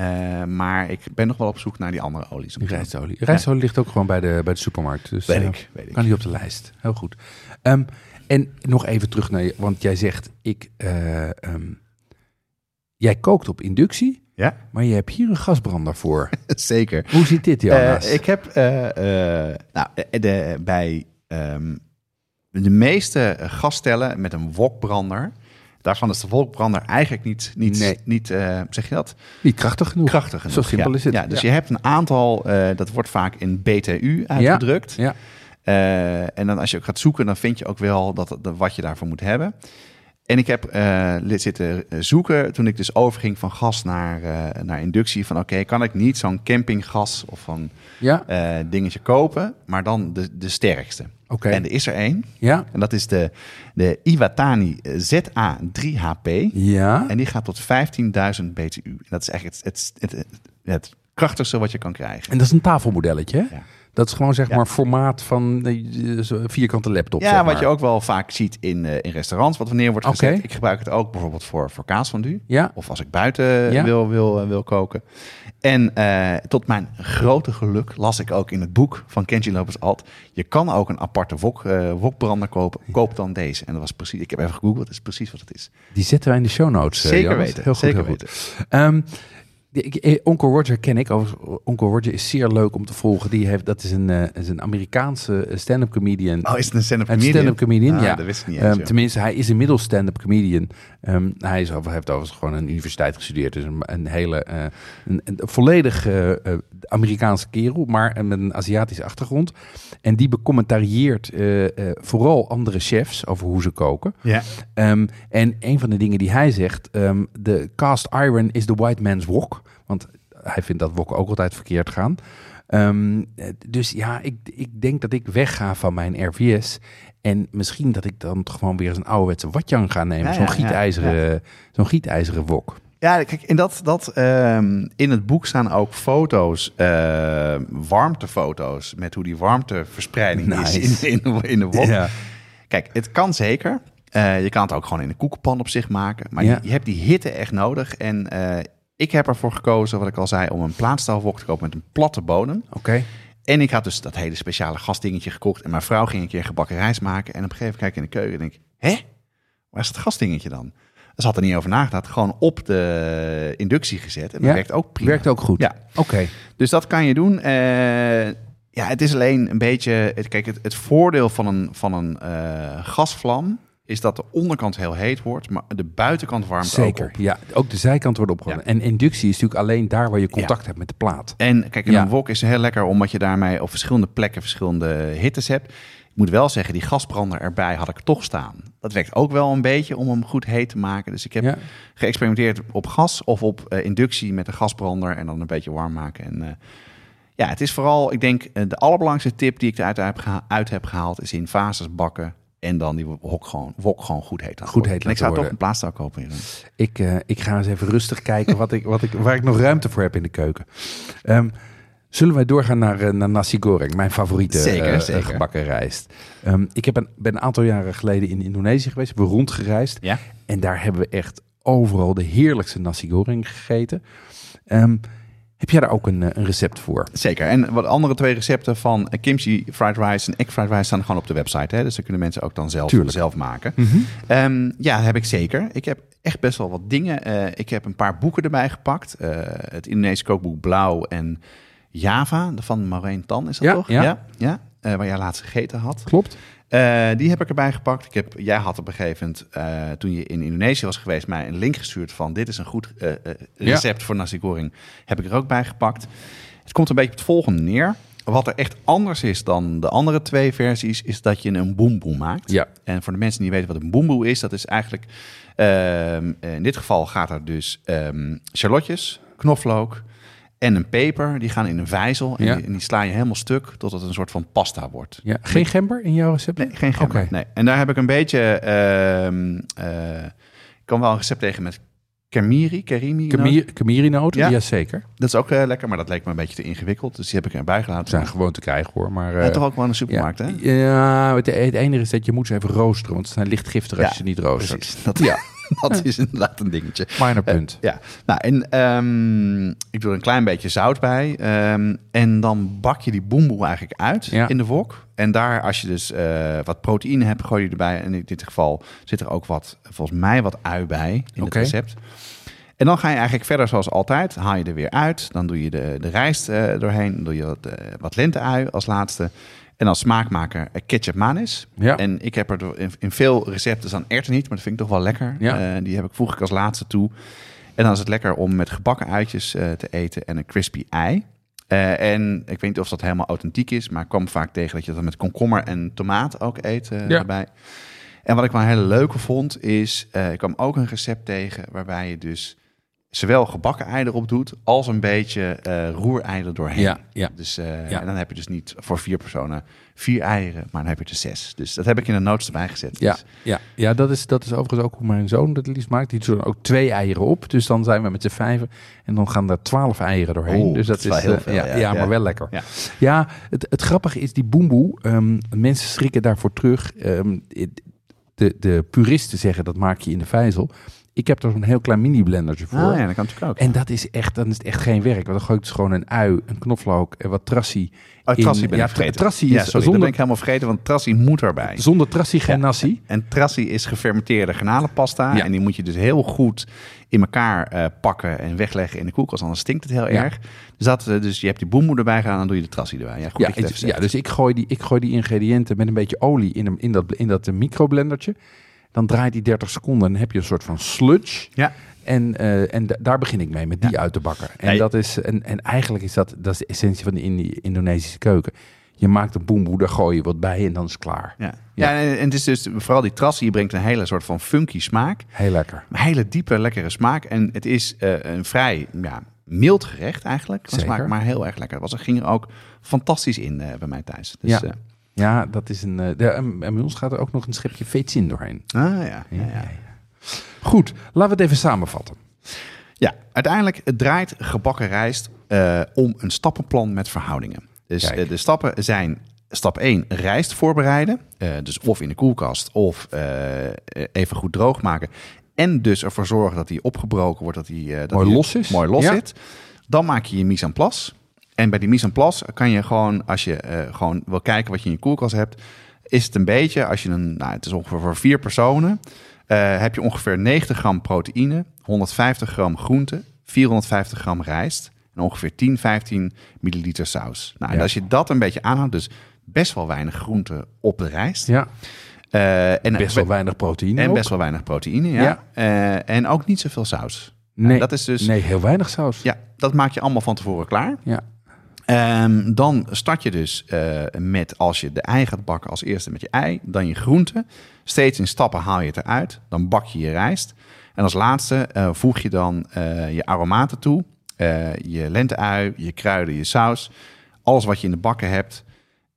Speaker 1: Eh, maar ik ben nog wel op zoek naar die andere olies.
Speaker 2: Die rijstolie. Rijstolie ligt ook gewoon bij de, bij de supermarkt. Dus,
Speaker 1: Weet
Speaker 2: eh,
Speaker 1: ik, weet ik.
Speaker 2: Kan niet op de lijst. Heel goed. Ehm, en nog even terug naar je, want jij zegt, ik, eh, ehm, jij kookt op inductie,
Speaker 1: Ja,
Speaker 2: maar je hebt hier een gasbrander voor.
Speaker 1: zeker.
Speaker 2: Hoe zit dit, Jonas?
Speaker 1: Ik heb nou, de, bij ehm, de meeste gasstellen met een wokbrander. Daarvan is de wokbrander eigenlijk niet, niet,
Speaker 2: Nee.
Speaker 1: niet eh, zeg je dat?
Speaker 2: Niet krachtig genoeg.
Speaker 1: Krachtig genoeg.
Speaker 2: Zo simpel
Speaker 1: ja.
Speaker 2: is het.
Speaker 1: Ja, dus
Speaker 2: Ja.
Speaker 1: je hebt een aantal, eh, dat wordt vaak in BTU uitgedrukt.
Speaker 2: Ja,
Speaker 1: Eh, en dan als je ook gaat zoeken, dan vind je ook wel dat, dat, wat je daarvoor moet hebben. En ik heb eh, zitten zoeken toen ik dus overging van gas naar, eh, naar inductie. Van oké, kan ik niet zo'n campinggas of van
Speaker 2: ja,
Speaker 1: eh, dingetje kopen, maar dan de, de sterkste.
Speaker 2: oké.
Speaker 1: En er is er één.
Speaker 2: Ja,
Speaker 1: En dat is de, de Iwatani ZA3HP.
Speaker 2: ja.
Speaker 1: En die gaat tot 15.000 BTU. En dat is eigenlijk het, het, het, het krachtigste wat je kan krijgen.
Speaker 2: En dat is een tafelmodelletje, hè?
Speaker 1: Ja.
Speaker 2: Dat is gewoon zeg
Speaker 1: Ja.
Speaker 2: maar formaat van eh, vierkante laptop.
Speaker 1: Ja,
Speaker 2: zeg
Speaker 1: wat je ook wel vaak ziet in, eh, in restaurants, wat wanneer wordt gezet. Ik gebruik het ook bijvoorbeeld voor, voor kaasfondue.
Speaker 2: Ja,
Speaker 1: Of als ik buiten
Speaker 2: Ja.
Speaker 1: wil, wil, wil koken. En eh, tot mijn grote geluk las ik ook in het boek van Kenji Lopez Alt. Je kan ook een aparte wok, eh, wokbrander kopen. Koop dan deze. En dat was precies, ik heb even gegoogeld, dat is precies wat het is.
Speaker 2: die zetten wij in de show notes. eh,
Speaker 1: Zeker weten.
Speaker 2: Heel goed,
Speaker 1: zeker
Speaker 2: heel goed.
Speaker 1: weten.
Speaker 2: Ehm, die- ik- eh, Onkel Roger ken ik. Onkel Roger is zeer leuk om te volgen. Die heeft, dat is een, eh, is een Amerikaanse eh, stand-up comedian.
Speaker 1: Oh, is het een stand-up
Speaker 2: Een
Speaker 1: comedian?
Speaker 2: stand-up comedian,
Speaker 1: Ah,
Speaker 2: ja.
Speaker 1: Dat wist ik niet
Speaker 2: Ehm,
Speaker 1: eens.
Speaker 2: tenminste, hij is inmiddels stand-up comedian. Ehm, hij is, over- heeft overigens gewoon een universiteit gestudeerd. Dus een, een hele, eh, een, een volledig Amerikaanse kerel, maar met een Aziatische achtergrond. En die becommentarieert vooral andere chefs over hoe ze koken.
Speaker 1: ja.
Speaker 2: Ehm, en een van de dingen die hij zegt, de cast iron is the white man's wok. Want hij vindt dat wokken ook altijd verkeerd gaan. Ehm, eh, dus ja, ik, ik denk dat ik wegga van mijn RVS. En misschien dat ik dan gewoon weer eens een ouderwetse watjang ga nemen.
Speaker 1: Ja,
Speaker 2: zo'n
Speaker 1: ja, ja,
Speaker 2: gietijzeren, zo'n gietijzeren wok.
Speaker 1: Ja, kijk, in, dat, dat, ehm, in het boek staan ook foto's, eh, warmtefoto's, met hoe die warmteverspreiding
Speaker 2: Nice.
Speaker 1: is in, in, in de wok.
Speaker 2: Ja.
Speaker 1: Kijk, het kan zeker. Eh, je kan het ook gewoon in een koekenpan op zich maken. Maar je, je hebt die hitte echt nodig. En eh, ik heb ervoor gekozen, wat ik al zei, om een plaatstaalwok te kopen met een platte bodem.
Speaker 2: Oké.
Speaker 1: En ik had dus dat hele speciale gasdingetje gekocht. En mijn vrouw ging een keer gebakken rijst maken. En op een gegeven moment kijk ik in de keuken en denk ik, hè? Waar is het gasdingetje dan? Ze had er niet over nagedacht. Gewoon op de inductie gezet. En dat
Speaker 2: Ja.
Speaker 1: werkt ook prima.
Speaker 2: Werkt ook goed.
Speaker 1: Ja.
Speaker 2: Oké.
Speaker 1: Dus dat kan je doen. Eh, ja, het is alleen een beetje... Het, kijk, het, het voordeel van een, van een eh, gasvlam is dat de onderkant heel heet wordt, maar de buitenkant warmt
Speaker 2: Zeker,
Speaker 1: ook op.
Speaker 2: ja. Ook de zijkant wordt opgewarmd. En inductie is natuurlijk alleen daar waar je contact hebt met de plaat.
Speaker 1: En kijk, in
Speaker 2: Ja.
Speaker 1: een wok is heel lekker omdat je daarmee op verschillende plekken verschillende hittes hebt. Ik moet wel zeggen, die gasbrander erbij had ik toch staan. Dat werkt ook wel een beetje om hem goed heet te maken. Dus ik heb
Speaker 2: Ja.
Speaker 1: geëxperimenteerd op gas of op eh, inductie met een gasbrander en dan een beetje warm maken. En eh, ja, het is vooral, ik denk, eh, de allerbelangrijkste tip die ik eruit heb, geha- uit heb gehaald is in fases bakken. En dan die wok gewoon, wok gewoon goed heet.
Speaker 2: Goed heet
Speaker 1: En ik zou toch een plaatstaal kopen.
Speaker 2: Ik, eh, ik ga eens even rustig kijken wat ik, wat ik, waar ik nog ruimte voor heb in de keuken. Ehm, zullen wij doorgaan naar, eh, naar nasi goreng, mijn favoriete
Speaker 1: Zeker,
Speaker 2: eh,
Speaker 1: zeker.
Speaker 2: gebakken rijst. Ehm, ik heb een, ben een aantal jaren geleden in Indonesië geweest, hebben we rondgereisd.
Speaker 1: Ja?
Speaker 2: En daar hebben we echt overal de heerlijkste nasi goreng gegeten. Ehm, heb jij daar ook een, eh, een recept voor?
Speaker 1: Zeker. En wat andere twee recepten van eh, kimchi fried rice en egg fried rice staan gewoon op de website. Hè? Dus dan kunnen mensen ook dan zelf,
Speaker 2: Tuurlijk.
Speaker 1: zelf maken. Ehm, ja, dat heb ik zeker. Ik heb echt best wel wat dingen. Eh, ik heb een paar boeken erbij gepakt. Het Indonesische kookboek Blauw en Java van Maureen Tan is dat
Speaker 2: Ja,
Speaker 1: toch?
Speaker 2: ja.
Speaker 1: ja, ja. Waar jij laatst gegeten had.
Speaker 2: Klopt.
Speaker 1: Eh, die heb ik erbij gepakt. Ik heb, jij had op een gegeven moment, eh, toen je in Indonesië was geweest, mij een link gestuurd van dit is een goed eh, recept voor nasi goreng. Heb ik er ook bij gepakt. Het komt een beetje op het volgende neer. Wat er echt anders is dan de andere twee versies, is dat je een boemboe maakt.
Speaker 2: Ja.
Speaker 1: En voor de mensen die weten wat een boemboe is, dat is eigenlijk, ehm, in dit geval gaat er dus ehm shallotjes, knoflook en een peper. Die gaan in een vijzel en,
Speaker 2: Ja.
Speaker 1: die, en die sla je helemaal stuk totdat het een soort van pasta wordt.
Speaker 2: Ja. Geen gember in jouw recept?
Speaker 1: Nee, geen gember.
Speaker 2: Oké.
Speaker 1: Nee. En daar heb ik een beetje... ehm, eh, ik kan wel een recept tegen met kamiri, karimi.
Speaker 2: Kamir, kamirinoten?
Speaker 1: Ja.
Speaker 2: Jazeker.
Speaker 1: Dat is ook eh, lekker, maar dat leek me een beetje te ingewikkeld. Dus die heb ik erbij gelaten.
Speaker 2: Zijn gewoon te krijgen hoor. Maar,
Speaker 1: Ja,
Speaker 2: eh,
Speaker 1: toch ook wel in de supermarkt,
Speaker 2: ja,
Speaker 1: hè?
Speaker 2: Ja, het, het enige is dat je moet ze even roosteren, want ze zijn licht giftig als je ze niet roostert.
Speaker 1: Precies. Dat,
Speaker 2: Ja,
Speaker 1: dat is inderdaad een dingetje.
Speaker 2: minor punt.
Speaker 1: Ja, nou en ehm, ik doe er een klein beetje zout bij. ehm, en dan bak je die boemboe eigenlijk uit
Speaker 2: Ja.
Speaker 1: in de wok. En daar, als je dus eh, wat proteïne hebt, gooi je erbij. En in dit geval zit er ook wat, volgens mij, wat ui bij in
Speaker 2: Oké.
Speaker 1: het recept. En dan ga je eigenlijk verder zoals altijd. Haal je er weer uit. Dan doe je de, de rijst eh, doorheen. Dan doe je wat, eh, wat lente-ui als laatste. En als smaakmaker eh, ketchup manis.
Speaker 2: Ja.
Speaker 1: En ik heb er in, veel recepten staan erwten niet, maar dat vind ik toch wel lekker.
Speaker 2: Ja.
Speaker 1: Eh, die heb ik, voeg ik als laatste toe. En dan is het lekker om met gebakken uitjes eh, te eten en een crispy ei. En ik weet niet of dat helemaal authentiek is, maar ik kwam vaak tegen dat je dat met komkommer en tomaat ook eet
Speaker 2: Ja.
Speaker 1: erbij. En wat ik wel een hele leuke vond, is ik kwam ook een recept tegen waarbij je dus zowel gebakken ei erop doet, als een beetje roerei er doorheen.
Speaker 2: Ja, ja.
Speaker 1: Dus, eh,
Speaker 2: Ja.
Speaker 1: En dan heb je dus niet voor vier personen vier eieren, maar dan heb je er zes. Dus dat heb ik in de notes erbij gezet.
Speaker 2: Ja,
Speaker 1: Dus,
Speaker 2: ja, ja dat, is, dat is overigens ook hoe mijn zoon dat liefst maakt. Die doet er ook twee eieren op. Dus dan zijn we met z'n vijven. En dan gaan er twaalf eieren doorheen.
Speaker 1: Oeh,
Speaker 2: dus dat,
Speaker 1: dat is heel
Speaker 2: eh,
Speaker 1: veel,
Speaker 2: Ja,
Speaker 1: ja,
Speaker 2: ja,
Speaker 1: ja.
Speaker 2: maar wel lekker.
Speaker 1: Ja.
Speaker 2: Ja, het, het grappige is die boemboe. ehm, mensen schrikken daarvoor terug. Ehm, de, de puristen zeggen dat maak je in de vijzel. Ik heb er zo'n heel klein mini blendertje voor.
Speaker 1: Ah, ja, dat kan natuurlijk ook.
Speaker 2: En dat is echt, dan is het echt geen werk. Want dan gooi ik dus gewoon een ui, een knoflook en wat trassie.
Speaker 1: Oh,
Speaker 2: in-
Speaker 1: trassie ben
Speaker 2: ja,
Speaker 1: ik vergeten.
Speaker 2: trassie
Speaker 1: ja,
Speaker 2: is
Speaker 1: sorry, dat
Speaker 2: zonder,
Speaker 1: ben ik helemaal vergeten, want trassie moet erbij.
Speaker 2: zonder trassie geen
Speaker 1: Ja.
Speaker 2: nasi.
Speaker 1: En trassie is gefermenteerde garnalenpasta.
Speaker 2: Ja.
Speaker 1: En die moet je dus heel goed in elkaar eh, pakken en wegleggen in de koelkast. Anders stinkt het heel
Speaker 2: Ja.
Speaker 1: erg. Dus, dat, eh, dus je hebt die boemboe erbij gedaan, dan doe je de trassie erbij. Ja, goed
Speaker 2: Ja,
Speaker 1: het even
Speaker 2: ja, dus ik gooi, die, ik gooi die ingrediënten met een beetje olie in, hem, in dat, in dat microblendertje. Dan draait die 30 seconden en heb je een soort van sludge.
Speaker 1: Ja.
Speaker 2: En, eh, en da- daar begin ik mee, met die uit te bakken. En, dat is, en, en eigenlijk is dat, dat is de essentie van de Indi- Indonesische keuken. Je maakt een boemboe, daar gooi je wat bij en dan is het klaar.
Speaker 1: Ja. Ja, en en het is dus vooral die trassie, je brengt een hele soort van funky smaak.
Speaker 2: Heel lekker.
Speaker 1: Een hele diepe, lekkere smaak. En het is eh, een vrij ja, mild gerecht eigenlijk. Smaak, maar heel erg lekker. Was, er ging er ook fantastisch in eh, bij mij thuis. Dus,
Speaker 2: Ja. Ja, dat is een... eh, de, en bij ons gaat er ook nog een schepje veetsin doorheen.
Speaker 1: ah, ja, ja, ja.
Speaker 2: Goed, laten we het even samenvatten.
Speaker 1: Ja, uiteindelijk het draait gebakken rijst eh, om een stappenplan met verhoudingen. Dus eh, de stappen zijn stap 1, rijst voorbereiden. Dus of in de koelkast of even goed droog maken. En dus ervoor zorgen dat die opgebroken wordt, dat die dat
Speaker 2: Mooi
Speaker 1: die
Speaker 2: los is.
Speaker 1: Mooi los
Speaker 2: Ja.
Speaker 1: zit. Dan maak je je mise en place. En bij die mise en place kan je gewoon, als je eh, gewoon wil kijken wat je in je koelkast hebt, is het een beetje, als je een, nou, het is ongeveer voor vier personen, eh, heb je ongeveer 90 gram proteïne, 150 gram groente, 450 gram rijst en ongeveer 10, 15 milliliter saus. Nou, en als je dat een beetje aanhoudt, dus best wel weinig groente op de rijst.
Speaker 2: Ja,
Speaker 1: Eh, en
Speaker 2: Best wel weinig proteïne
Speaker 1: En
Speaker 2: ook.
Speaker 1: best wel weinig proteïne, ja.
Speaker 2: Ja.
Speaker 1: En ook niet zoveel saus.
Speaker 2: Nee,
Speaker 1: dat is dus...
Speaker 2: nee, heel weinig saus.
Speaker 1: Ja, dat maak je allemaal van tevoren klaar.
Speaker 2: Ja.
Speaker 1: Ehm, dan start je dus eh, met, als je de ei gaat bakken, als eerste met je ei, dan je groenten. Steeds in stappen haal je het eruit. Dan bak je je rijst. En als laatste eh, voeg je dan eh, je aromaten toe. Je lenteui, je kruiden, je saus. Alles wat je in de bakken hebt.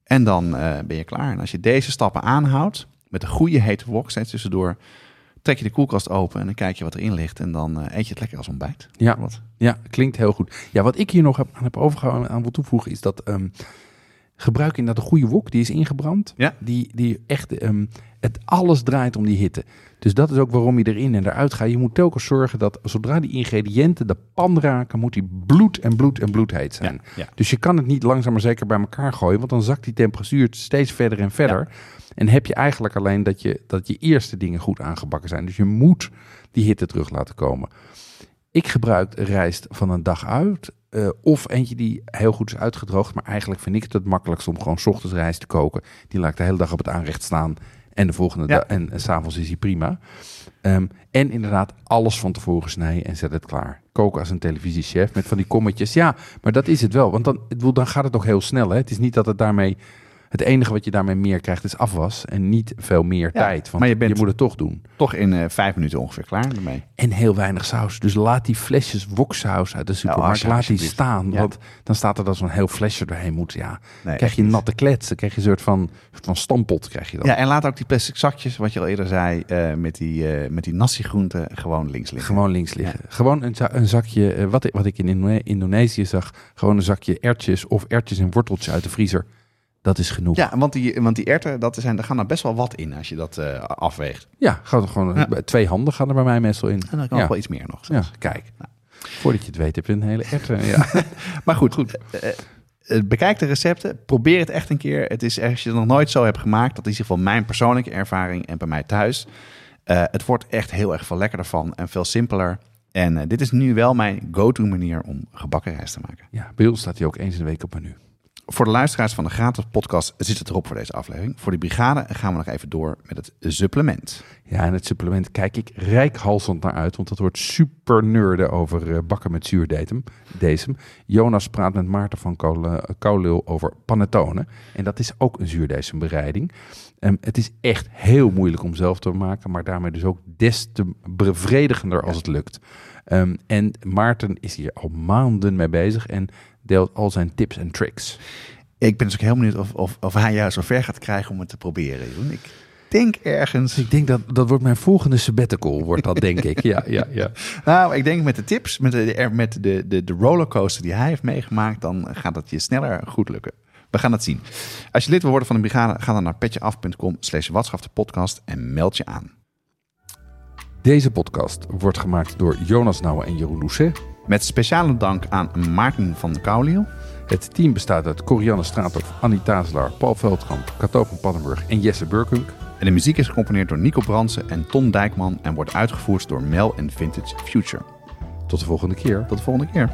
Speaker 1: En dan ben je klaar. En als je deze stappen aanhoudt, met een goede hete wok steeds tussendoor, trek je de koelkast open en dan kijk je wat erin ligt. En dan eh, eet je het lekker als ontbijt.
Speaker 2: Ja.
Speaker 1: Wat?
Speaker 2: Ja, klinkt heel goed. Ja, wat ik hier nog heb, aan heb overgehouden aan wil toevoegen is dat ehm, gebruik inderdaad een goede wok. Die is ingebrand.
Speaker 1: Ja.
Speaker 2: Die, die echt, ehm, het alles draait om die hitte. Dus dat is ook waarom je erin en eruit gaat. Je moet telkens zorgen dat zodra die ingrediënten de pan raken, moet die bloed en bloed en bloedheet zijn.
Speaker 1: ja.
Speaker 2: Dus je kan het niet langzaam maar zeker bij elkaar gooien, want dan zakt die temperatuur steeds verder en verder. En heb je eigenlijk alleen dat je, dat je eerste dingen goed aangebakken zijn. Dus je moet die hitte terug laten komen. Ik gebruik rijst van een dag uit. Eh, of eentje die heel goed is uitgedroogd. Maar eigenlijk vind ik het het makkelijkst om gewoon 's ochtends rijst te koken. Die laat ik de hele dag op het aanrecht staan. En de volgende
Speaker 1: Ja.
Speaker 2: dag. En, en s'avonds is die prima. Ehm, en inderdaad, alles van tevoren snijden en zet het klaar. Koken als een televisiechef met van die kommetjes. Ja, maar dat is het wel. Want dan, dan gaat het ook heel snel. Hè? Het is niet dat het daarmee. Het enige wat je daarmee meer krijgt is afwas. En niet veel meer
Speaker 1: Ja,
Speaker 2: tijd. Want
Speaker 1: maar je bent-
Speaker 2: moet het toch doen.
Speaker 1: Toch in eh, vijf minuten ongeveer klaar ermee.
Speaker 2: En heel weinig saus. Dus laat die flesjes woksaus uit de supermarkt,
Speaker 1: je-
Speaker 2: laat die staan.
Speaker 1: Ja.
Speaker 2: Want dan staat er dat zo'n heel flesje doorheen moet. Ja,
Speaker 1: Nee,
Speaker 2: krijg je natte klets. Dan krijg je een soort van, soort van stampot. Krijg je dan.
Speaker 1: Ja, en laat ook die plastic zakjes, wat je al eerder zei, eh, met die, eh met die nasi groenten gewoon links liggen.
Speaker 2: Gewoon links liggen. Gewoon een, za- een zakje, wat, ik- wat ik in Indo- Indonesië zag. Gewoon een zakje ertjes of ertjes en worteltjes uit de vriezer. Dat is genoeg.
Speaker 1: Ja, want die, want die erwten, dat zijn, daar gaan er best wel wat in als je dat eh, afweegt.
Speaker 2: Ja, gewoon, gewoon
Speaker 1: Ja.
Speaker 2: twee handen gaan er bij mij meestal in.
Speaker 1: En dan kan
Speaker 2: Ja.
Speaker 1: wel iets meer nog.
Speaker 2: Ja, kijk. Voordat je het weet heb je een hele erwten. Ja.
Speaker 1: Maar goed, goed. bekijk de recepten. Probeer het echt een keer. Het is als je het nog nooit zo hebt gemaakt. Dat is in ieder geval mijn persoonlijke ervaring en bij mij thuis. Eh, het wordt echt heel erg veel lekkerder van en veel simpeler. En eh, dit is nu wel mijn go-to manier om gebakken rijst te maken.
Speaker 2: ja, bij ons staat hij ook eens in de week op menu.
Speaker 1: Voor de luisteraars van de gratis podcast zit het erop voor deze aflevering. Voor de brigade gaan we nog even door met het supplement.
Speaker 2: Ja, en het supplement kijk ik rijkhalsend naar uit, want dat wordt super nerden over eh, bakken met zuurdesem. Desem. Jonas praat met Maarten van Kool- Koolul over panettone. En dat is ook een zuurdesembereiding. Ehm, het is echt heel moeilijk om zelf te maken, maar daarmee dus ook des te bevredigender als het lukt. Ehm, en Maarten is hier al maanden mee bezig en deelt al zijn tips en tricks.
Speaker 1: Ik ben dus ook heel benieuwd of, of, of hij jou zo ver gaat krijgen om het te proberen. Ik denk ergens...
Speaker 2: Ik denk dat dat wordt mijn volgende sabbatical, wordt dat denk ik. Ja, ja, ja.
Speaker 1: Nou, ik denk met de tips, met de, met de, de, de rollercoaster die hij heeft meegemaakt, dan gaat het je sneller goed lukken. We gaan het zien. Als je lid wil worden van de brigade, ga dan naar petjeaf.com slash podcast en meld je aan.
Speaker 2: Deze podcast wordt gemaakt door Jonas Nouwen en Jeroen Doucet.
Speaker 1: Met speciale dank aan Maarten van Kauliel.
Speaker 2: Het team bestaat uit Corianne Straathoff, Annie Tazelaar, Paul Veldkamp, Kato van Paddenburg en Jesse Burkunk.
Speaker 1: En de muziek is gecomponeerd door Nico Bransen en Ton Dijkman en wordt uitgevoerd door Mel en Vintage Future.
Speaker 2: Tot de volgende keer.
Speaker 1: Tot de volgende keer.